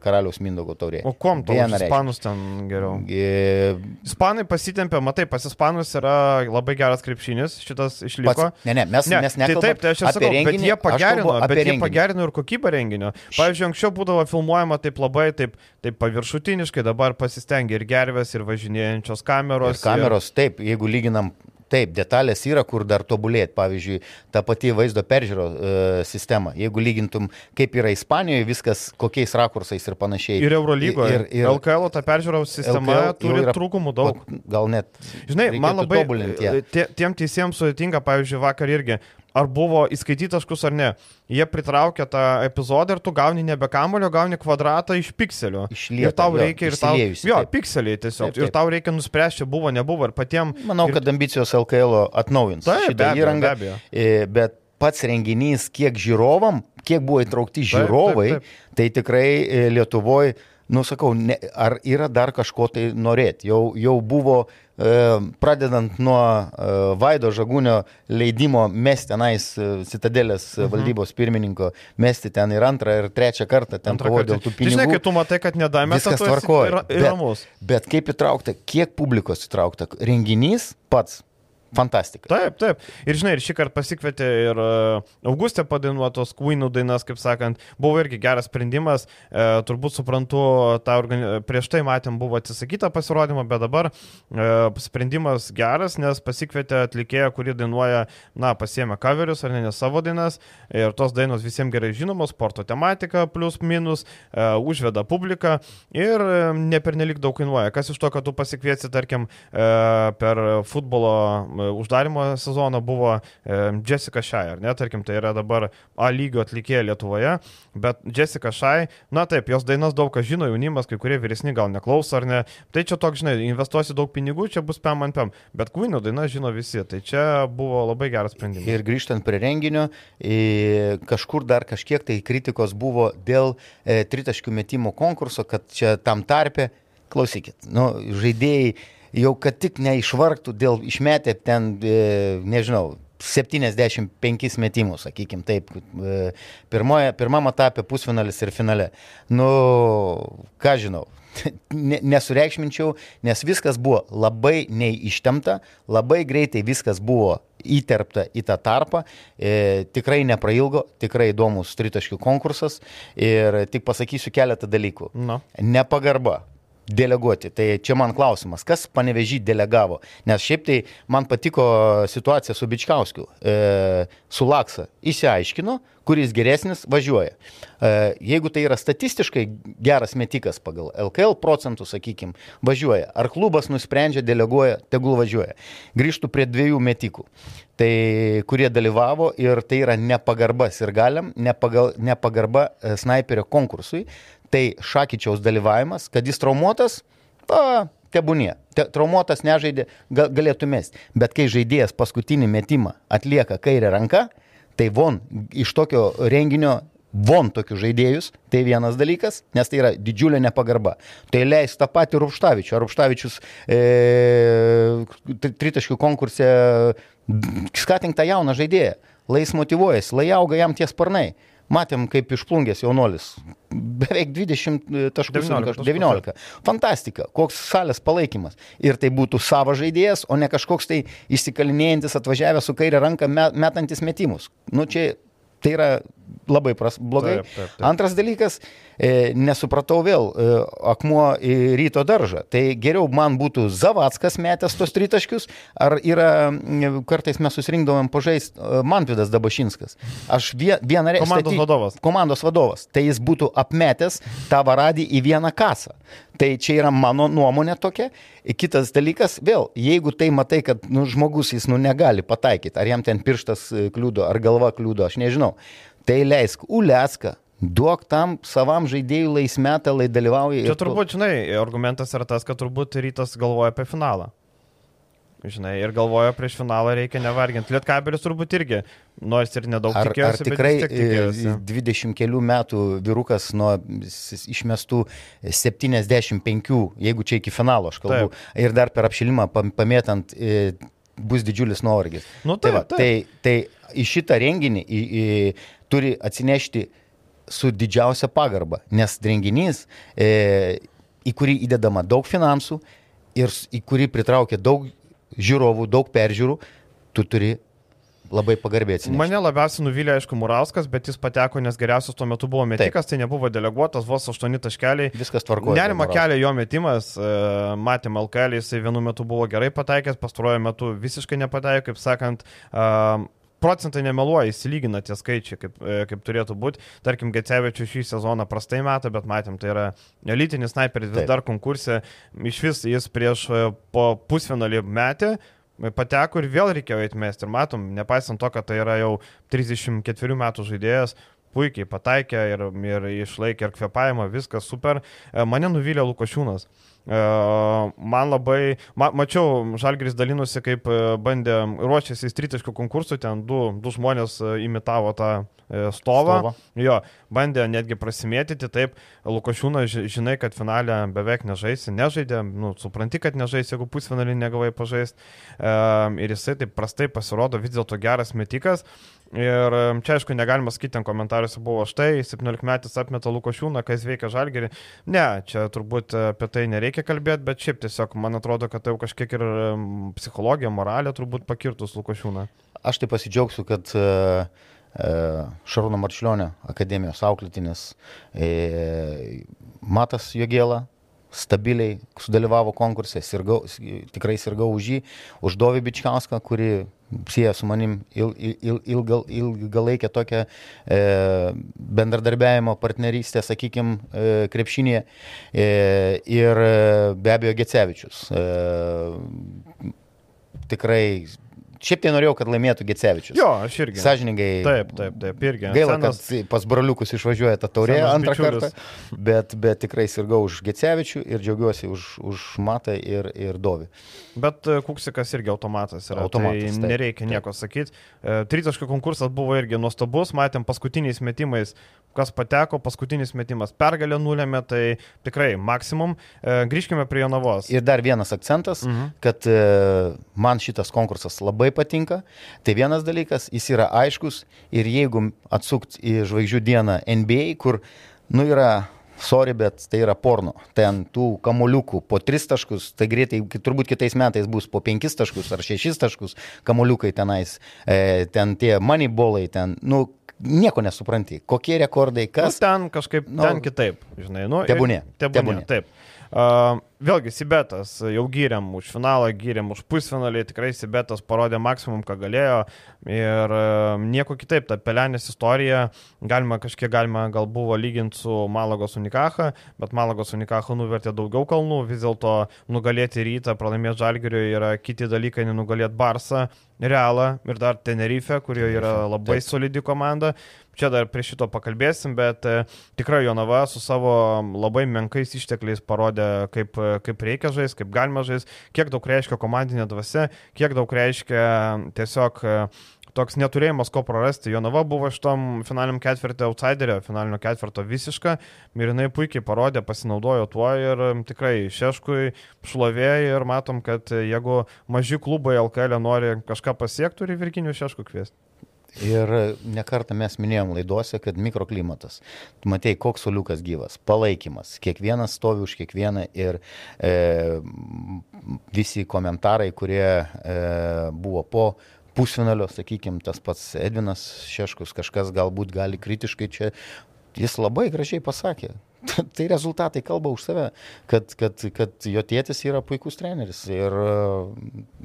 karaliaus Mindogo taurė. O kom to ispanus ten geriau? E... Ispanai pasitempė, matai, pas ispanus yra labai geras krepšinis, šitas išliko. Pats, ne, ne, mes, ne, mes nekalbame. Tai taip, tai aš ir sakau, renginį, bet jie pagerino, bet jie pagerino ir kokybę renginio. Pavyzdžiui, anksčiau būdavo filmuojama taip labai, taip, taip paviršutiniškai, dabar pasistengia ir gervės, ir važinėjančios kameros. Ir kameros, ir... taip, jeigu lyginam Taip, detalės yra, kur dar tobulėti. Pavyzdžiui, ta pati vaizdo peržiūro e, sistema. Jeigu lygintum, kaip yra Ispanijoje, viskas kokiais rakursais ir panašiai. Ir Eurolygoje. Ir, ir LKL ta peržiūros sistema LKL turi yra, trūkumų daug. Gal net. Žinai, man labai. Tie, tiem teisėjams sudėtinga, pavyzdžiui, vakar irgi ar buvo įskaityti taškus ar ne. Jie pritraukia tą epizodą ir tu gauni nebe kamulio, gauni kvadratą iš pikselio. Išlieta, ir tau jo, reikia, ir tau... Jo, taip. pikseliai tiesiog. Taip, taip. Ir tau reikia nuspręsti, buvo, nebuvo, ir patiems... Manau, ir... kad ambicijos LKL atnaujins Taip, šitą abejo, įrangą. be abejo. E, Bet pats renginys, kiek žiūrovam, kiek buvo įtraukti Taip, žiūrovai, taip, tai tikrai e, Lietuvoje, nu sakau, ne, ar yra dar kažko tai norėti. Jau, jau buvo, pradedant nuo e, Vaido Žagūnio leidimo mesti tenais e, Citadelės mhm. valdybos pirmininko, mesti ten ir antrą, ir trečią kartą ten kovojo dėl tų Tai Žinai, pinigų. kai tu matai, kad nedamė, Viskas tvarkoja. Bet-. Bet kaip įtraukta, kiek publikos įtraukta, renginys pats fantastika. Taip, taip. Ir žinai, ir šį kartą pasikvietė ir uh, Augustė padainuotos Queenų dainas, kaip sakant, buvo irgi geras sprendimas. Uh, turbūt suprantu, organi... prieš tai matėm, buvo atsisakyta pasirodymo, bet dabar uh, sprendimas geras, nes pasikvietė atlikėją, kuri dainuoja, na, pasiemė coverius ar ne, ne savo dainas. Ir tos dainos visiems gerai žinomos, sporto tematika, plus minus, uh, užveda publiką ir uh, ne per nelik daug kainuoja. Kas iš to, kad tu pasikviesi, tarkim, uh, per futbolo uh, uždarimo sezoną buvo Jessica Shai, ar ne, tarkim, tai yra dabar A lygio atlikėja Lietuvoje, bet Jessica Shai, na taip, jos dainas daug kas žino, jaunimas, kai kurie vyresni gal neklauso ar ne, tai čia toks, žinai, investuosi daug pinigų, čia bus pem ant pem, bet Queen'o dainas žino visi, tai čia buvo labai geras sprendimas. Ir grįžtant prie renginio, kažkur dar kažkiek tai kritikos buvo dėl e, tritaškių metimo konkurso, kad čia tam tarpe, klausykit, nu, žaidėjai jau kad tik neišvargtų dėl išmetę ten, e, nežinau, 75 metimus, sakykim, taip, e, pirmoje, pirmam etapė pusfinalis ir finale. Nu, ką žinau, [laughs] ne- nesureikšminčiau, nes viskas buvo labai neištemta, labai greitai viskas buvo įterpta į tą tarpą, e, tikrai neprailgo, tikrai įdomus tritaškių konkursas ir tik pasakysiu keletą dalykų. Na. Nepagarba. Deleguoti. Tai čia man klausimas, kas panevežį delegavo. Nes šiaip tai man patiko situacija su Bičkauskiu. E, su Laksa. Įsiaiškino, kuris geresnis važiuoja. E, jeigu tai yra statistiškai geras metikas pagal LKL procentų, sakykime, važiuoja. Ar klubas nusprendžia, deleguoja, tegul važiuoja. Grįžtų prie dviejų metikų. Tai kurie dalyvavo ir tai yra nepagarbas ir galiam, nepagal, nepagarba e, snaiperio konkursui. Tai Šakyčiaus dalyvavimas, kad jis traumuotas, a, tebūnie. Te, traumuotas nežaidė, ga, galėtų mesti. Bet kai žaidėjas paskutinį metimą atlieka kairę ranką, tai von iš tokio renginio von tokius žaidėjus, tai vienas dalykas, nes tai yra didžiulė nepagarba. Tai leis tą patį Rupštavičių. Ar Rupštavičius e, tri- tritaškių konkurse skatink tą jauną žaidėją, lai jis motivuojasi, lai auga jam tie sparnai. Matėm, kaip išplungęs jaunuolis. Beveik 20 taškų, 19 taškų, 19. Fantastika, koks salės palaikymas. Ir tai būtų savo žaidėjas, o ne kažkoks tai įsikalinėjantis atvažiavęs su kairė ranka me- metantis metimus. Nu čia tai yra labai pras, blogai. Taip, taip, taip. Antras dalykas, e, nesupratau vėl, e, akmuo į ryto daržą. Tai geriau man būtų Zavackas metęs tos tritaškius, ar yra, m, kartais mes susirinkdavom pažais Mantvidas Dabašinskas. Aš vie, vieną Komandos vadovas. Komandos vadovas. Tai jis būtų apmetęs tą varadį į vieną kasą. Tai čia yra mano nuomonė tokia. Kitas dalykas, vėl, jeigu tai matai, kad nu, žmogus jis nu, negali pataikyti, ar jam ten pirštas e, kliudo, ar galva kliudo, aš nežinau, tai leisk Uleską, duok tam savam žaidėjui laismetą, lai dalyvauja. Čia tu- turbūt, žinai, argumentas yra tas, kad turbūt rytas galvoja apie finalą. Žinai, ir galvoja prieš finalą reikia nevarginti. Lietkabelis turbūt irgi, nors ir nedaug Ar, ar tikėjosi, bet tikrai tiek tikėjosi. e, 20 kelių metų vyrukas nuo išmestų 75, jeigu čia iki finalo aš kalbu, Taip. ir dar per apšilimą pam- pamėtant e, bus didžiulis nuovargis. Nu, tai, taip, va, taip. tai, tai į šitą renginį į, į, turi atsinešti su didžiausia pagarba, nes renginys, e, į kurį įdedama daug finansų ir į kurį pritraukia daug žiūrovų, daug peržiūrų, tu turi labai pagarbiai atsinešti. Mane labiausiai nuvylė, aišku, Murauskas, bet jis pateko, nes geriausias tuo metu buvo metikas, tai nebuvo deleguotas, vos 8 taškeliai. Viskas tvarkoja. Nerima kelia jo metimas, e, matėm LKL, jisai vienu metu buvo gerai pataikęs, pastaruoju metu visiškai nepataikė, kaip sakant, procentai nemeluoja, įsilygina tie skaičiai, kaip, e, kaip turėtų būti. Tarkim, Gecevičius šį sezoną prastai metą, bet matėm, tai yra elitinis sniperis vis Taip. dar konkursė, iš vis jis prieš e, po pusfinalį metė, pateko ir vėl reikėjo įmesti. Ir matom, nepaisant to, kad tai yra jau 34 metų žaidėjas, puikiai pataikė ir, ir išlaikė ir kvepavimą, viskas super. E, mane nuvylė Lukošiūnas. E, man labai, ma, mačiau, Žalgris dalinusi, kaip e, bandė ruošiasi į tritaškių konkursų, ten du, du žmonės imitavo tą stovą. Stovo. Jo, bandė netgi prasimėtyti, taip, Lukošiūnas žinai, kad finale beveik nežaisi, nežaidė, nu, supranti, kad nežaisi, jeigu pusfinalį negavai pažaisti. Ir jisai taip prastai pasirodo, vis dėlto geras metikas. Ir čia, aišku, negalima sakyti, ten komentaruose buvo štai, 17 metais apmeta Lukošiūną, kas veikia žalgerį. Ne, čia turbūt apie tai nereikia kalbėti, bet šiaip tiesiog man atrodo, kad tai jau kažkiek ir psichologija, moralė turbūt pakirtus Lukošiūną. Aš tai pasidžiaugsiu, kad uh, Šarūno Marčiulionio akademijos auklėtinis e, Matas Jogėla stabiliai sudalyvavo konkurse, sirgau, tikrai sirgau už jį, už Dovį Bičkauską, kuri sieja su manim il, il, ilgal, ilgalaikę tokią e, bendradarbiavimo partnerystę, sakykime, e, krepšinėje. E, ir e, be abejo Gecevičius. E, tikrai Šiaip tai norėjau, kad laimėtų Gecevičius. Jo, aš irgi. Sažiningai. Taip, taip, taip, irgi. Gaila, senas, kad pas broliukus išvažiuoja ta taurė antrą bičiulius. kartą, bet, bet tikrai sirgau už Gecevičių ir džiaugiuosi už, už Matą ir, ir Dovį. Bet e, Kuksikas irgi automatas yra. Automatas. Tai nereikia taip, nieko sakyti. E, tritaškio konkursas buvo irgi nuostabus, matėm paskutiniais metimais, kas pateko, paskutinis metimas pergalę nulėmė, tai tikrai maksimum. E, grįžkime prie Jonavos. Ir dar vienas akcentas, mhm. kad man šitas konkursas labai patinka. Tai vienas dalykas, jis yra aiškus ir jeigu atsukt į žvaigždžių dieną NBA, kur, nu, yra sorry, bet tai yra porno. Ten tų kamuoliukų po 3 taškus, tai greitai, turbūt kitais metais bus po 5 taškus ar 6 taškus kamuoliukai tenais, e, ten tie moneybolai, ten, nu, nieko nesupranti. Kokie rekordai, kas. Nu, ten kažkaip, nu, ten kitaip, žinai, nu. Tebūnė. Tebūnė, tebūnė. taip. Uh, vėlgi, Sibetas jau gyrėm už finalą, gyrėm už pusfinalį, tikrai Sibetas parodė maksimum, ką galėjo ir nieko kitaip, ta pelenės istorija, galima kažkiek galima gal buvo lyginti su Malagos Unikaha, bet Malagos Unikaha nuvertė daugiau kalnų, vis dėlto nugalėti rytą, pralaimėti Žalgiriui yra kiti dalykai, nenugalėti Barsą, Realą ir dar Tenerife, kurioje yra labai Taip. solidi komanda. Čia dar prie šito pakalbėsim, bet e, tikrai Jonava su savo labai menkais ištekliais parodė, kaip, kaip reikia žaisti, kaip galima žaisti, kiek daug reiškia komandinė dvasia, kiek daug reiškia tiesiog e, toks neturėjimas ko prarasti. Jonava buvo šitam finaliniam ketvirtį outsiderio, finalinio ketvirto visiška ir jinai puikiai parodė, pasinaudojo tuo ir tikrai Šeškui šlovė ir matom, kad jeigu maži klubai LKL nori kažką pasiekti, turi Virkinių Šeškų kviesti. Ir nekartą mes minėjom laidose, kad mikroklimatas. Tu matei, koks soliukas gyvas, palaikymas. Kiekvienas stovi už kiekvieną ir e, visi komentarai, kurie e, buvo po pusfinalio, sakykime, tas pats Edvinas Šeškus, kažkas galbūt gali kritiškai čia, jis labai gražiai pasakė. Tai rezultatai kalba už save, kad, kad, kad jo tėtis yra puikus treneris ir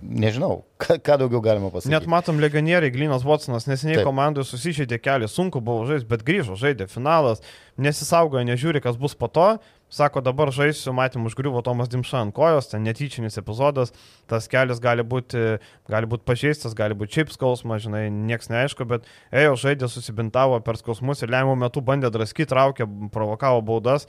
nežinau, ką, ką daugiau galima pasakyti. Net matom legionieriai, Glinas Watsonas, neseniai komandai susižeidė kelią, sunku buvo žaisti, bet grįžo, žaidė finalas, nesisaugojo, nežiūri, kas bus po to. Sako, dabar žaisiu, matym, užgriuvo Tomas Dimša ant kojos, ten netyčinis epizodas, tas kelias gali būti, gali būti pažeistas, gali būti šiaip skausmas, žinai, nieks neaišku, bet ėjo žaidė, susibintavo per skausmus ir lemiamų metų bandė draskyti, traukė, provokavo baudas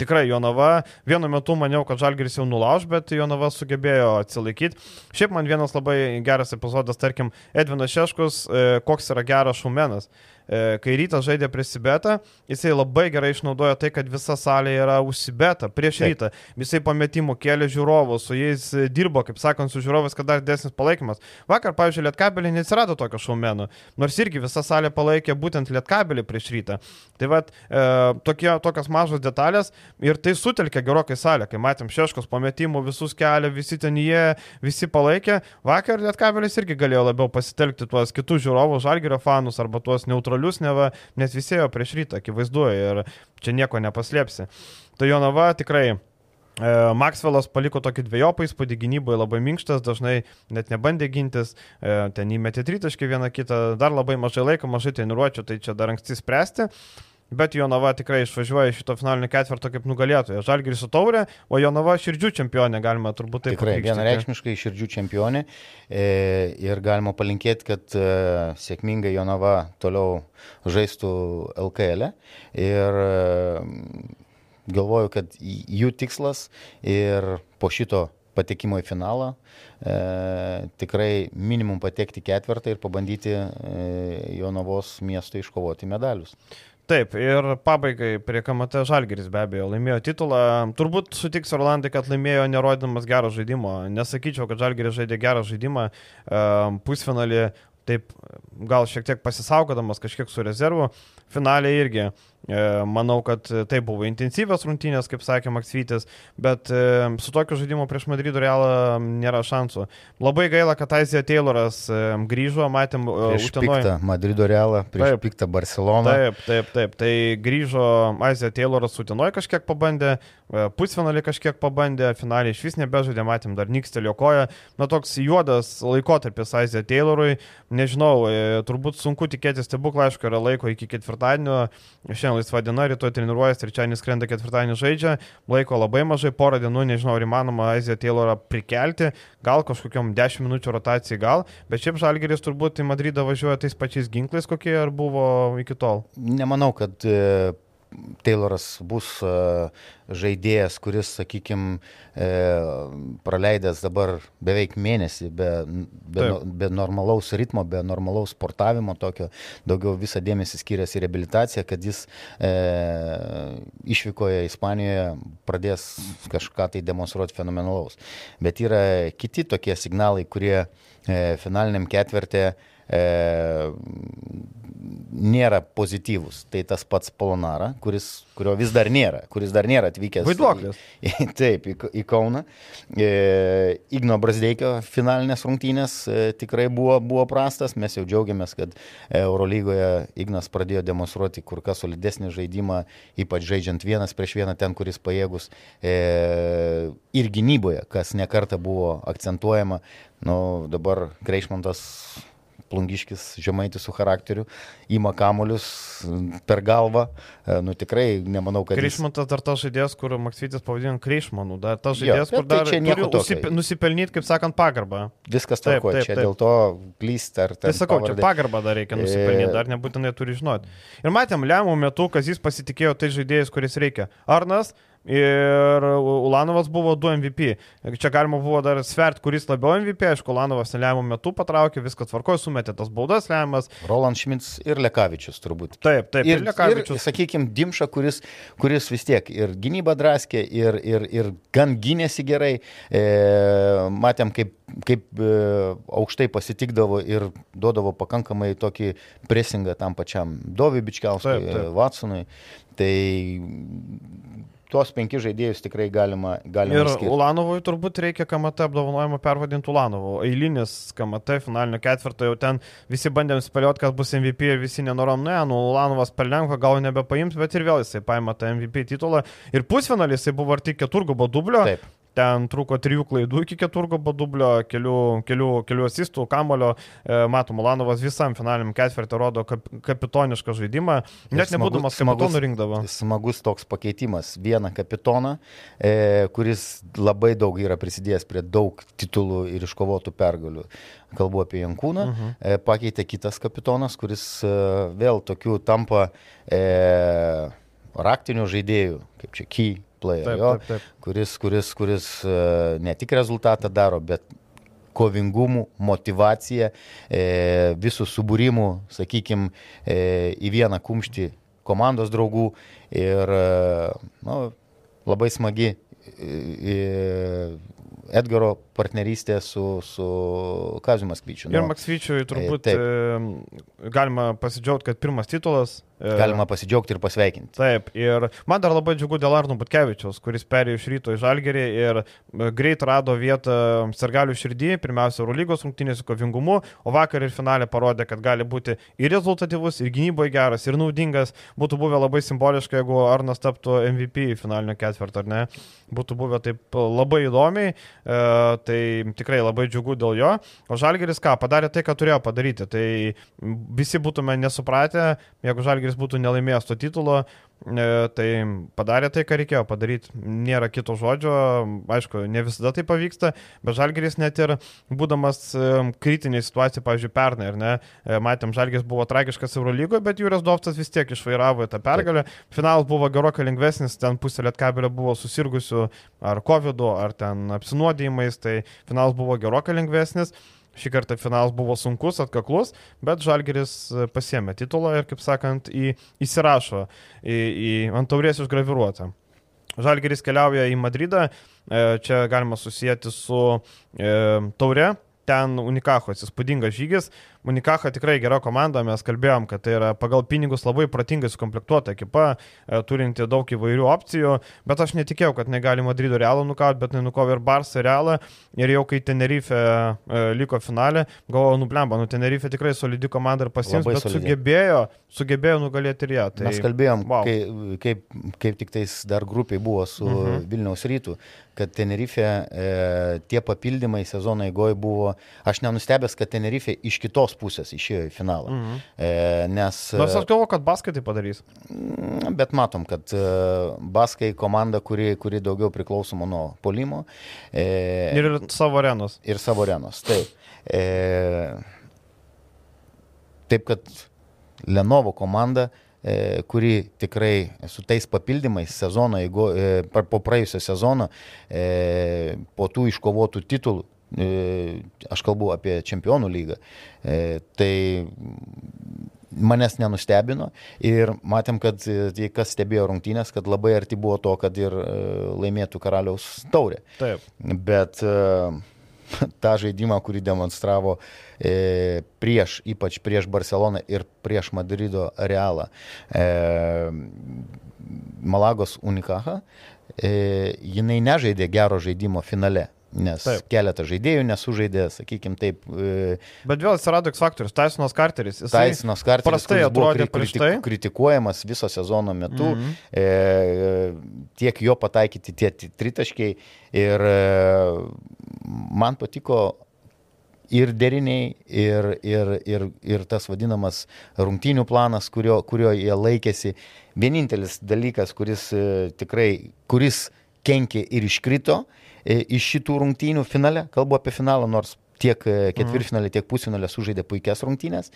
tikrai Jonava, vienu metu maniau, kad Žalgiris jau nulauž, bet Jonava sugebėjo atsilaikyti. Šiaip man vienas labai geras epizodas, tarkim, Edvinas Šeškus, e, koks yra geras šumenas. E, kai rytas žaidė prieš Sibetą, jisai labai gerai išnaudojo tai, kad visa salė yra užsibeta prieš Taip. rytą. Visai pametimų kėlė žiūrovus, su jais dirbo, kaip sakant, su žiūrovais, kad dar didesnis palaikymas. Vakar, pavyzdžiui, Lietkabelį neatsirado tokio šaumenų, nors irgi visa salė palaikė būtent Lietkabelį prieš rytą. Tai vad, e, tokie, tokios mažos detalės ir tai sutelkė gerokai salę, kai matėm šeškos pametimų, visus kelią, visi ten jie, visi palaikė. Vakar Lietkabelis irgi galėjo labiau pasitelkti tuos kitus žiūrovus, žalgerio fanus arba tuos neutralius neutralius, neva, nes visi ėjo prieš rytą, akivaizdu, ir čia nieko nepaslėpsi. Tai Jonava tikrai e, Maksvelas paliko tokį dviejopą įspūdį, gynyboje labai minkštas, dažnai net nebandė gintis, e, ten įmetė tritaškį vieną kitą, dar labai mažai laiko, mažai treniruočių, tai čia dar anksti spręsti. Bet Jonava tikrai išvažiuoja iš šito finalinio ketvirto kaip nugalėtoja. Žalgiris su taurė, o Jonava širdžių čempionė, galima turbūt taip Tikrai, vienareikšmiškai širdžių čempionė e, ir galima palinkėti, kad e, sėkmingai Jonava toliau žaistų LKL. E. Ir e, galvoju, kad jų tikslas ir po šito patekimo į finalą, e, tikrai minimum patekti ketvirtą ir pabandyti e, Jonavos miesto iškovoti medalius. Taip, ir pabaigai prie KMT Žalgeris be abejo laimėjo titulą. Turbūt sutiks Orlandai, kad laimėjo nerodydamas gerą žaidimą. Nesakyčiau, kad Žalgeris žaidė gerą žaidimą. E, pusfinalį taip gal šiek tiek pasisaugodamas kažkiek su rezervu. Finaliai irgi manau, kad tai buvo intensyvios rungtynės, kaip sakė Maksvytis, bet e, su tokiu žaidimu prieš Madrido realą nėra šansų. Labai gaila, kad Aizija Tayloras e, grįžo, matėm prieš piktą Madrido realą, prieš taip, piktą Barceloną. Taip, taip, taip. Tai grįžo Aizija Tayloras Utenoje kažkiek pabandė, pusfinalį kažkiek pabandė, finaliai iš vis nebežaidė, matėm dar nikstelio koją. Na toks juodas laikotarpis Aizija Taylorui, nežinau, turbūt sunku tikėtis stebuklą, aišku, yra laiko iki ketvirtadienio. Šiandien laisva diena, rytoj treniruojas, trečiadienį skrenda, ketvirtadienį žaidžia, laiko labai mažai, porą dienų, nežinau, ar įmanoma Aziją Taylorą prikelti, gal kažkokiam 10 minučių rotacijai gal, bet šiaip Žalgeris turbūt į Madridą važiuoja tais pačiais ginklais, kokie ar buvo iki tol. Nemanau, kad e, Tayloras bus e, žaidėjas, kuris, sakykime, praleidęs dabar beveik mėnesį be, be, Taip. be normalaus ritmo, be normalaus sportavimo, tokio daugiau visą dėmesį skiriasi į reabilitaciją, kad jis e, išvykoje Ispanijoje pradės kažką tai demonstruoti fenomenalaus. Bet yra kiti tokie signalai, kurie e, finaliniam ketvirtė e, nėra pozityvus. Tai tas pats Polonara, kuris, kurio vis dar nėra, kuris dar nėra atvykęs. Vaiduoklis. Į, [laughs] taip, į, į Kauną. E, Igno Brasdeikio finalinės rungtynės e, tikrai buvo, buvo prastas. Mes jau džiaugiamės, kad Eurolygoje Ignas pradėjo demonstruoti kur kas solidesnį žaidimą, ypač žaidžiant vienas prieš vieną ten, kuris pajėgus. E, ir gynyboje, kas nekarta buvo akcentuojama. Nu, dabar Greišmantas plungiškis, žemaitis su charakteriu, įma kamolius per galvą. E, nu tikrai nemanau, kad... Kryšmantas jis... dar tas žaidėjas, kur Maksytis pavadino Kryšmanu, dar tas žaidėjas, kur tai dar tai turi usip... nusipelnyti, kaip sakant, pagarbą. Viskas tvarko, čia taip. dėl to klyst ar tai. Tai sakau, pavardė. čia pagarbą dar reikia nusipelnyti, e... dar nebūtinai turi žinoti. Ir matėm, lemų metu, kas jis pasitikėjo tai žaidėjas, kuris reikia. Arnas, ir Ulanovas buvo 2 MVP. Čia galima buvo dar svert, kuris labiau MVP, aišku, Ulanovas lemiamų metų patraukė, viskas tvarkojo, sumetė tas baudas lemiamas. Roland Šmits ir Lekavičius turbūt. Taip, taip, ir, ir Lekavičius. Ir, sakykime, Dimša, kuris, kuris vis tiek ir gynybą draskė, ir, ir, ir gan gynėsi gerai. E, matėm, kaip kaip e, aukštai pasitikdavo ir duodavo pakankamai tokį presingą tam pačiam Dovi Bičkiauskui, Vatsonui. Tai tuos penkis žaidėjus tikrai galima. galima ir išskirti. Ulanovui turbūt reikia KMT apdovanojimą pervadinti Ulanovu. Eilinis KMT finalinio ketvirto jau ten visi bandėm spėlioti, kas bus MVP ir visi nenorom, ne, nu Ulanovas per lengva gal nebepaims, bet ir vėl jisai paima tą MVP titulą. Ir pusfinalį jisai buvo arti keturgubo dublio. Taip. Ten trūko trijų klaidų iki keturgobo dublio, kelių, kelių, kelių asistų, kamulio. E, matom, Ulanovas visam finaliniam ketvirtį rodo kap, kapitonišką žaidimą. Net nebūdamas kapitonu rinkdavo. Smagus toks pakeitimas. Vieną kapitoną, e, kuris labai daug yra prisidėjęs prie daug titulų ir iškovotų pergalių. Kalbu apie Jankūną. Uh mhm. -huh. e, pakeitė kitas kapitonas, kuris e, vėl tokiu tampa e, raktinių žaidėjų, kaip čia Key player, taip, jo, taip, taip. kuris, kuris, kuris e, ne tik rezultatą daro, bet kovingumų, motivacija, e, visų subūrimų, sakykime, į vieną kumštį komandos draugų ir nu, labai smagi Edgaro partnerystė su, su Kaziu Maskvyčiu. Ir nu, Maskvyčiui turbūt taip. galima pasidžiaugti, kad pirmas titulas Galima pasidžiaugti ir pasveikinti. Taip, ir man dar labai džiugu dėl Arno Butkevičiaus, kuris perėjo iš ryto į Žalgerį ir greit rado vietą Sergalių širdį, pirmiausia, Eurolygos rungtynėse kovingumu, o vakar ir finalė parodė, kad gali būti ir rezultatyvus, ir gynyboje geras, ir naudingas. Būtų buvę labai simboliška, jeigu Arnas taptų MVP finalinio ketvirto, ar ne? Būtų buvę taip labai įdomiai, e, tai tikrai labai džiugu dėl jo. O Žalgeris ką, padarė tai, ką turėjo padaryti. Tai visi būtume nesupratę, jeigu Žalgeris Žalgiris būtų nelaimėjęs to titulo, e, tai padarė tai, ką reikėjo padaryti. Nėra kito žodžio, aišku, ne visada tai pavyksta, bet Žalgiris net ir būdamas e, kritinėje situacijoje, pavyzdžiui, pernai, ar ne, e, matėm, Žalgiris buvo tragiškas Eurolygoje, bet Jūras Dovcas vis tiek išvairavo tą pergalę. Finalas buvo gerokai lengvesnis, ten pusė lietkabelio buvo susirgusių ar COVID, ar ten apsinuodėjimais, tai finalas buvo gerokai lengvesnis. Šį kartą finalas buvo sunkus, atkaklus, bet Žalgeris e, pasiemė titulą ir, kaip sakant, į, įsirašo į, į ant taurės išgraviruotą. Žalgeris keliauja į Madridą, e, čia galima susijęti su e, taure, ten Unikachos įspūdingas žygis, Unikaha tikrai gera komanda, mes kalbėjom, kad tai yra pagal pinigus labai protingai sukomplektuota ekipa, e, turinti daug įvairių opcijų, bet aš netikėjau, kad negali Madrido realą nukauti, bet nukovė ir Barsą realą ir jau kai Tenerife e, liko finale, galvoju, nublemba, nu Tenerife tikrai solidi komanda ir pasims, Labai bet solidi. sugebėjo, sugebėjo nugalėti ir ją. Tai, Mes kalbėjom, wow. wow. kaip, kaip, tik tais dar grupiai buvo su uh Mhm. -huh. Vilniaus rytų, kad Tenerife e, tie papildymai sezono eigoje buvo, aš nenustebęs, kad Tenerife iš kitos pusės išėjo į finalą. Mhm. e, nes, Nors aš galvoju, kad baskai tai padarys. e, bet matom, kad e, Baskai komanda, kuri, kuri daugiau priklausoma nuo polimo. E, Ir savo arenos. ir savo arenos. Taip. E, taip, kad Lenovo komanda, e, kuri tikrai su tais papildymais sezono, jeigu e, po praėjusio sezono, e, po tų iškovotų titulų, e, aš kalbu apie čempionų lygą, e, tai manęs nenustebino ir matėm, kad e, tie, kas stebėjo rungtynės, kad labai arti buvo to, kad ir e, laimėtų karaliaus taurę. Taip. Bet e, [laughs] tą žaidimą, kurį demonstravo e, prieš, ypač prieš Barceloną ir prieš Madrido Realą, e, Malagos Unikaha, e, jinai nežaidė gero žaidimo finale. Nes Taip. Keletą žaidėjų nesužaidė, sakykime taip, e, Bet vėl atsirado X faktorius, Tysonas Carteris. Taisinos kartais prastai atrodė prieš tai. kritikuojamas viso sezono metu, mm Mhm. -hmm. e, tiek jo pataikyti tie ti- tritaškiai ir e, man patiko ir deriniai, ir, ir, ir, ir tas vadinamas rungtynių planas, kurio, kurio jie laikėsi. Vienintelis dalykas, kuris e, tikrai, kuris kenkė ir iškrito e, iš šitų rungtynių finale, kalbu apie finalą, nors tiek e, ketvirtfinalė, tiek pusfinalė sužaidė puikias rungtynės,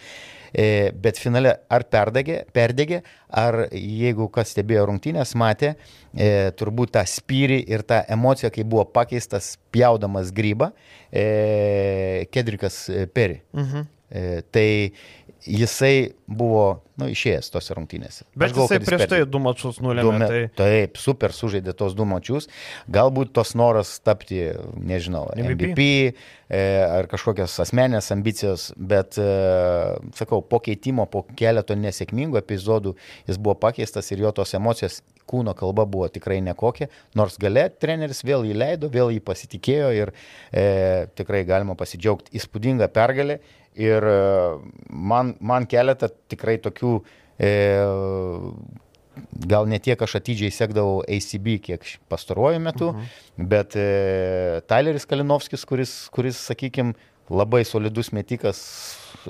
e, bet finale ar perdegė, perdegė, ar jeigu kas stebėjo rungtynės, matė e, turbūt tą spyrį ir tą emociją, kai buvo pakeistas pjaudamas grybą e, Kedrikas e, Peri. Mhm. E, tai jisai buvo nu, išėjęs tose rungtynėse. Bet galvoju, jisai jis prieš tai du mačius Du nulėmė. me- Tai... Taip, super sužaidė tos du mačius. Galbūt tos noras tapti, nežinau, MVP. MVP e, ar kažkokios asmenės ambicijos, bet, e, sakau, po keitimo, po keleto nesėkmingų epizodų jis buvo pakeistas ir jo tos emocijos kūno kalba buvo tikrai nekokia, nors gale treneris vėl jį leido, vėl jį pasitikėjo ir e, tikrai galima pasidžiaugti įspūdingą pergalę ir e, man, man keletą tikrai tokių e, gal ne tiek aš atidžiai sekdavau ACB, kiek pastaruoju metu, uh -huh. bet e, Tyleris Kalinovskis, kuris, kuris sakykime, labai solidus metikas,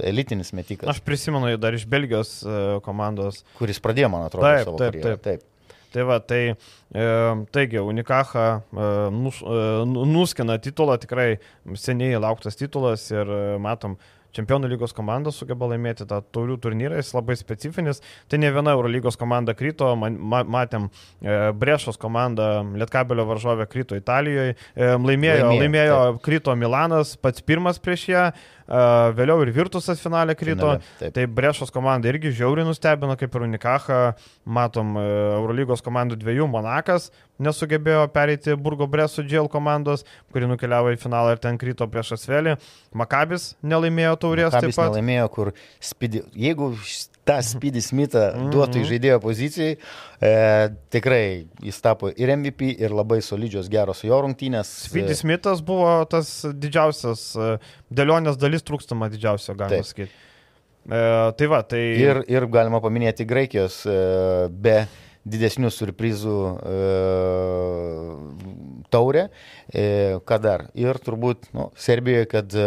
elitinis metikas, Aš prisimenu jį dar iš Belgijos e, komandos. kuris pradėjo, man atrodo, Taip, savo taip, karjerą. taip. taip. Tai va, tai e, taigi Unikaha e, nus, e, nu- nuskina titulą, tikrai seniai lauktas titulas ir e, matom, Čempionų lygos komanda sugeba laimėti tą taurių turnyrą, jis labai specifinis. Tai ne viena Eurolygos komanda krito, man, ma, matėm, e, Brešos komanda, Lietkabelio varžovė krito Italijoje, e, laimėjo, Laimėjo, laimėjo krito Milanas, pats pirmas prieš ją, e, vėliau ir Virtusas finale krito. Finale, taip. Tai Brešos komanda irgi žiauriai nustebino, kaip ir Unikaha, matom, e, Eurolygos komandų dviejų Monakas nesugebėjo pereiti Burgo Breso džėl komandos, kuri nukeliavo į finalą ir ten krito prieš Asvelį. Makabis nelaimėjo taurės taip pat. nelaimėjo, kur spidi, jeigu tą Speedy Smithą [laughs] Mhm. duotų į žaidėjo pozicijai, e, tikrai jis tapo ir MVP, ir labai solidžios geros jo rungtynės. Speedy Smithas buvo tas didžiausias, e, dėlionės dalis trūkstama didžiausio, galima Taip. sakyti. E, tai va, tai... Ir, ir galima paminėti Graikijos e, be didesnių surprizų e, taurę. E, ką dar? Ir turbūt nu, Serbijoje, kad e,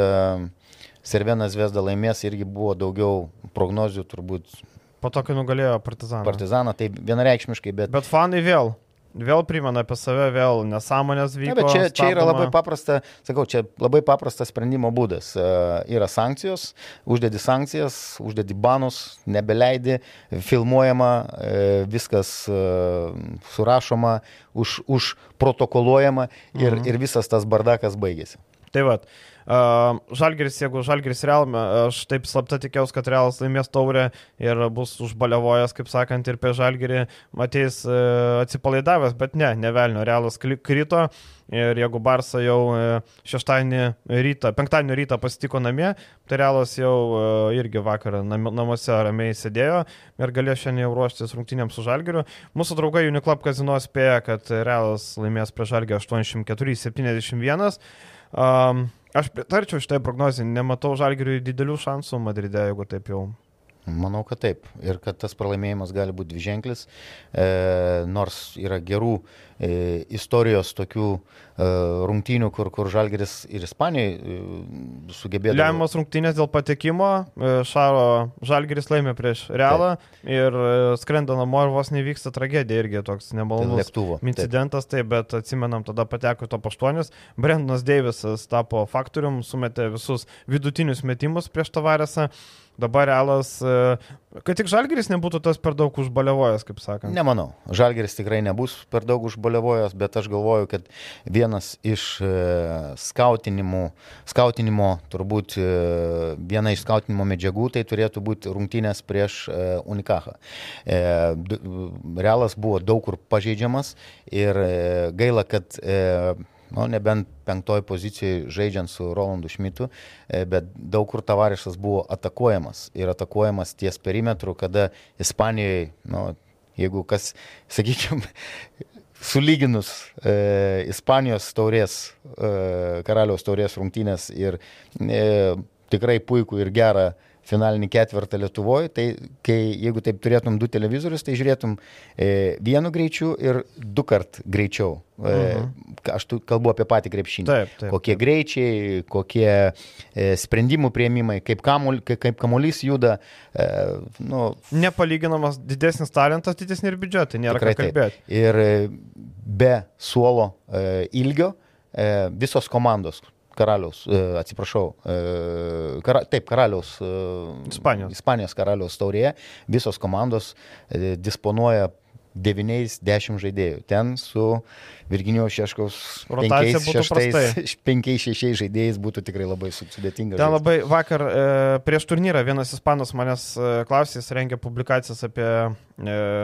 Servenas Vesda laimės irgi buvo daugiau prognozių, turbūt Po to, kai nugalėjo Partizaną. Partizaną, tai vienareikšmiškai, bet... Bet fanai vėl vėl primena apie save, vėl nesąmonės vyko. Na, bet čia, čia yra labai paprasta, sakau, čia labai paprastas sprendimo būdas. Uh, yra sankcijos, uždedi sankcijas, uždedi banus, nebeleidi, filmuojama, uh, viskas uh, surašoma, už, užprotokoluojama ir, mhm. ir visas tas bardakas baigėsi. Tai vad. Uh, Žalgeris, jeigu Žalgeris Real, aš taip slapta tikėjausi, kad Realas laimės taurę ir bus užbaliavojęs, kaip sakant, ir prie Žalgerį ateis uh, atsipalaidavęs, bet ne, nevelnio, Realas krito ir jeigu Barsa jau šeštadienį rytą, penktadienį rytą pasitiko namie, tai Realas jau uh, irgi vakarą nam, namuose ramiai sėdėjo ir galėjo šiandien jau ruoštis rungtynėms su Žalgeriu. Mūsų draugai Uniklub kazino spėja, kad Realas laimės prie Žalgerio 84-71. Um, Aš pritarčiau šitai prognozijai, nematau žalgiriui didelių šansų Madride, jeigu taip jau Manau, kad taip. Ir kad tas pralaimėjimas gali būti dviženklis, e, nors yra gerų e, istorijos tokių e, rungtynių, kur, kur Žalgeris ir Ispanijai e, sugebėjo. Lemiamas rungtynės dėl patekimo, e, Šaro Žalgeris laimė prieš Realą taip. ir e, skrenda namo ir vos nevyksta tragedija irgi toks nemalonus lėktuvo. Incidentas, taip. taip, bet atsimenam, tada pateko to paštuonis. Brendonas Deivisas tapo faktorium, sumetė visus vidutinius metimus prieš Tavaresą. Dabar realas, e, kad tik Žalgeris nebūtų tas per daug užbaliavojęs, kaip sakant. Nemanau, Žalgeris tikrai nebus per daug užbaliavojęs, bet aš galvoju, kad vienas iš e, skautinimo, skautinimo turbūt e, viena iš skautinimo medžiagų tai turėtų būti rungtynės prieš Unikachą. Realas buvo daug kur pažeidžiamas ir gaila, kad nu, nebent penktoj pozicijoje žaidžiant su Rolandu Šmitu, e, bet daug kur tavarišas buvo atakuojamas. Ir atakuojamas ties perimetru, kada Ispanijoje, nu, jeigu kas, [laughs] sakykime, sulyginus e, Ispanijos taurės, e, karaliaus taurės rungtynės ir e, tikrai puikų ir gerą finalinį ketvirtą Lietuvoje, tai kai, jeigu taip turėtum du televizorius, tai žiūrėtum e, vienu greičiu ir du kart greičiau. E, mhm. Aš tu kalbu apie patį krepšinį. Taip, taip, kokie taip. greičiai, kokie e, sprendimų prieimimai, kaip, kamul, kaip, kaip kamuolys juda. E, nu, Nepalyginamas didesnis talentas, didesni ir biudžetai, nėra ką kalbėti. Ir e, be suolo e, ilgio e, visos komandos, karaliaus, e, atsiprašau, e, kara, taip, karaliaus, e, Ispanijos. Ispanijos karaliaus taurėje visos komandos disponuoja 9-10 žaidėjų. Ten su Virginijos Šeškaus 5-6 [laughs] žaidėjais būtų tikrai labai sudėtinga. Ten labai vakar e, prieš turnyrą vienas ispanas manęs e, klausė, jis rengė publikacijas apie e,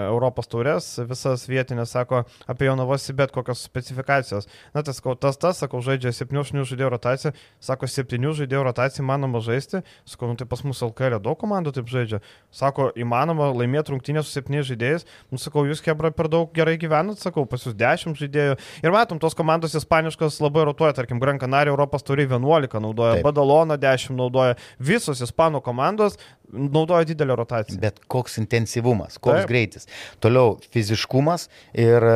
Europos taurės, visas vietinės, sako, apie Jonavos bet kokios specifikacijos. Na, tas, tas, tas, sakau, žaidžia 7 žaidėjų rotaciją, sako, 7 žaidėjų rotaciją įmanoma žaisti, sakau, nu, tai pas mus LKL daug komandų taip žaidžia. Sako, įmanoma laimėti rungtynę su 7 žaidėjais, nu, sakau, jūs kebra per daug gerai gyvenat, sakau, pas jūs 10 žaidėjų. Ir matom, tos komandos ispaniškos labai rotuoja, tarkim, Gran Canaria Europos turi 11 naudoja, Taip. Badalona 10 naudoja, visos ispanų komandos naudoja didelę rotaciją. Bet koks intensyvumas, koks Taip. greitis. Toliau fiziškumas ir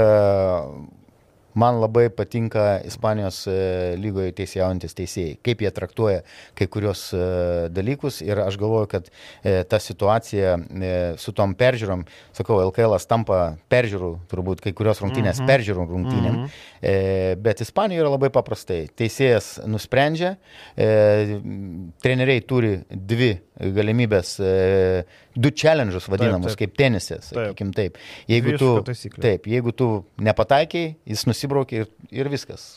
Man labai patinka Ispanijos e, lygoje teisėjaujantis teisėjai, kaip jie traktuoja kai kurios e, dalykus ir aš galvoju, kad e, ta situacija su tom peržiūrom, sakau, LKL tampa peržiūrų, turbūt kai kurios rungtynės mm -hmm. peržiūrų rungtynėm, mm -hmm. bet Ispanijoje yra labai paprastai. Teisėjas nusprendžia, treneriai turi dvi galimybės, du challenge'us vadinamus, taip, taip. kaip tenisė, sakykim taip. Jeigu tu, taip, jeigu tu nepataikiai, jis nusibraukė ir, ir viskas.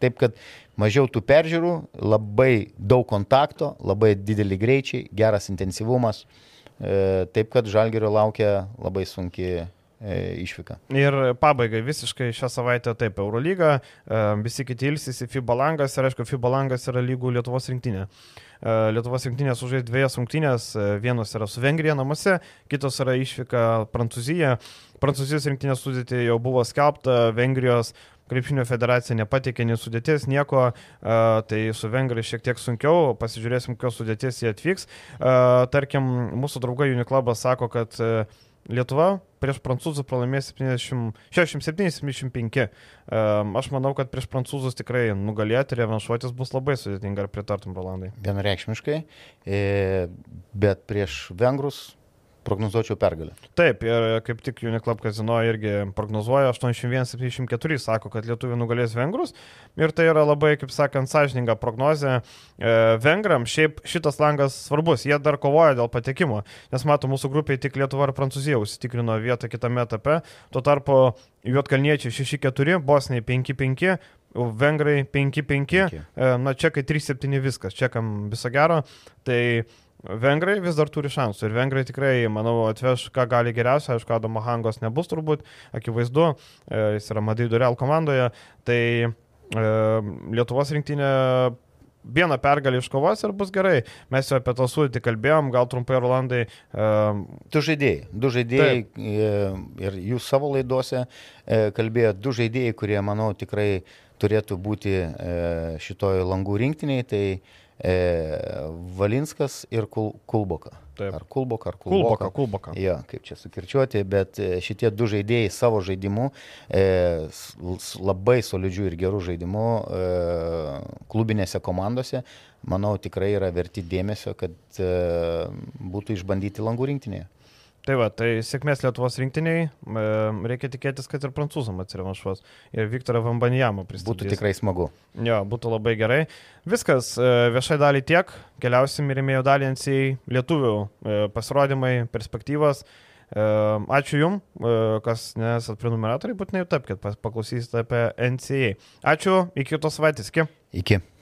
Taip kad mažiau tų peržiūrų, labai daug kontakto, labai dideli greičiai, geras intensyvumas. E, taip kad Žalgerio laukia labai sunki e, išvyka. Ir pabaigai visiškai šią savaitę taip, Eurolyga, e, visi kiti ilsisi, FIBA langas ir aišku, FIBA langas yra lygų Lietuvos rinktinė. Lietuvos rinktinės užžais dviejas rungtynės, vienos yra su Vengrija namuose, kitos yra išvyka Prancūzija. Prancūzijos rinktinės sudėti jau buvo skelbta, Vengrijos krepšinio federacija nepatikė nei sudėties, nieko, tai su vengrai šiek tiek sunkiau, pasižiūrėsim, kokios sudėties jie atvyks. Tarkim, mūsų draugai Uniklubas sako, kad Lietuva prieš prancūzus pralaimės 67-75. Aš manau, kad prieš prancūzus tikrai nugalėti revanšuotis bus labai sudėtinga, ar pritartum, Rolandai? Vienareikšmiškai, e, bet prieš vengrus prognozuočiau pergalę. Taip, ir kaip tik Uniklub kazino irgi prognozuoja 81-74, sako, kad lietuvių nugalės vengrus. Ir tai yra labai, kaip sakant, sąžininga prognozė. E, vengram šiaip šitas langas svarbus, jie dar kovoja dėl patekimo, nes mato, mūsų grupiai tik Lietuva ir Prancūzija užsitikrino vietą kitame etape. Tuo tarpu Juotkalniečiai 6-4, Bosniai 5-5, Vengrai 5-5, na čekai 3-7 viskas, čekam viso gero. Tai Vengrai vis dar turi šansų ir vengrai tikrai, manau, atveš, ką gali geriausia, aišku, Adamo Hangos nebus turbūt, akivaizdu, e, jis yra Madrido Real komandoje, tai e, Lietuvos rinktinė vieną pergalį iškovos ir bus gerai. Mes jau apie tą sudėtį kalbėjom, gal trumpai, Rolandai. Uh, du žaidėjai, du žaidėjai taip. ir jūs savo laidose kalbėjote, du žaidėjai, kurie, manau, tikrai turėtų būti šitoje langų rinktiniai. Tai Valinskas ir Kul, Kulboka. Taip. Ar Kulboka, ar Kulboka. Kulboka, Kulboka. Jo, kaip čia sukirčiuoti, bet šitie du žaidėjai savo žaidimu, e, labai solidžių ir gerų žaidimų e, klubinėse komandose, manau, tikrai yra verti dėmesio, kad e, būtų išbandyti langų rinktinėje. Tai va, tai sėkmės Lietuvos rinktiniai, reikia tikėtis, kad ir prancūzam atsirevanšuos. Ir Viktorą Vambanijamą pristatys. Būtų tikrai smagu. Jo, būtų labai gerai. Viskas, e, viešai dalį tiek, keliausim ir įmėjau dalį NCA lietuvių e, pasirodymai, perspektyvas. E, ačiū Jums, kas nesat prenumeratoriai, būtinai tapkite, paklausysite apie NCA. Ačiū, iki kitos savaitės, iki. Iki.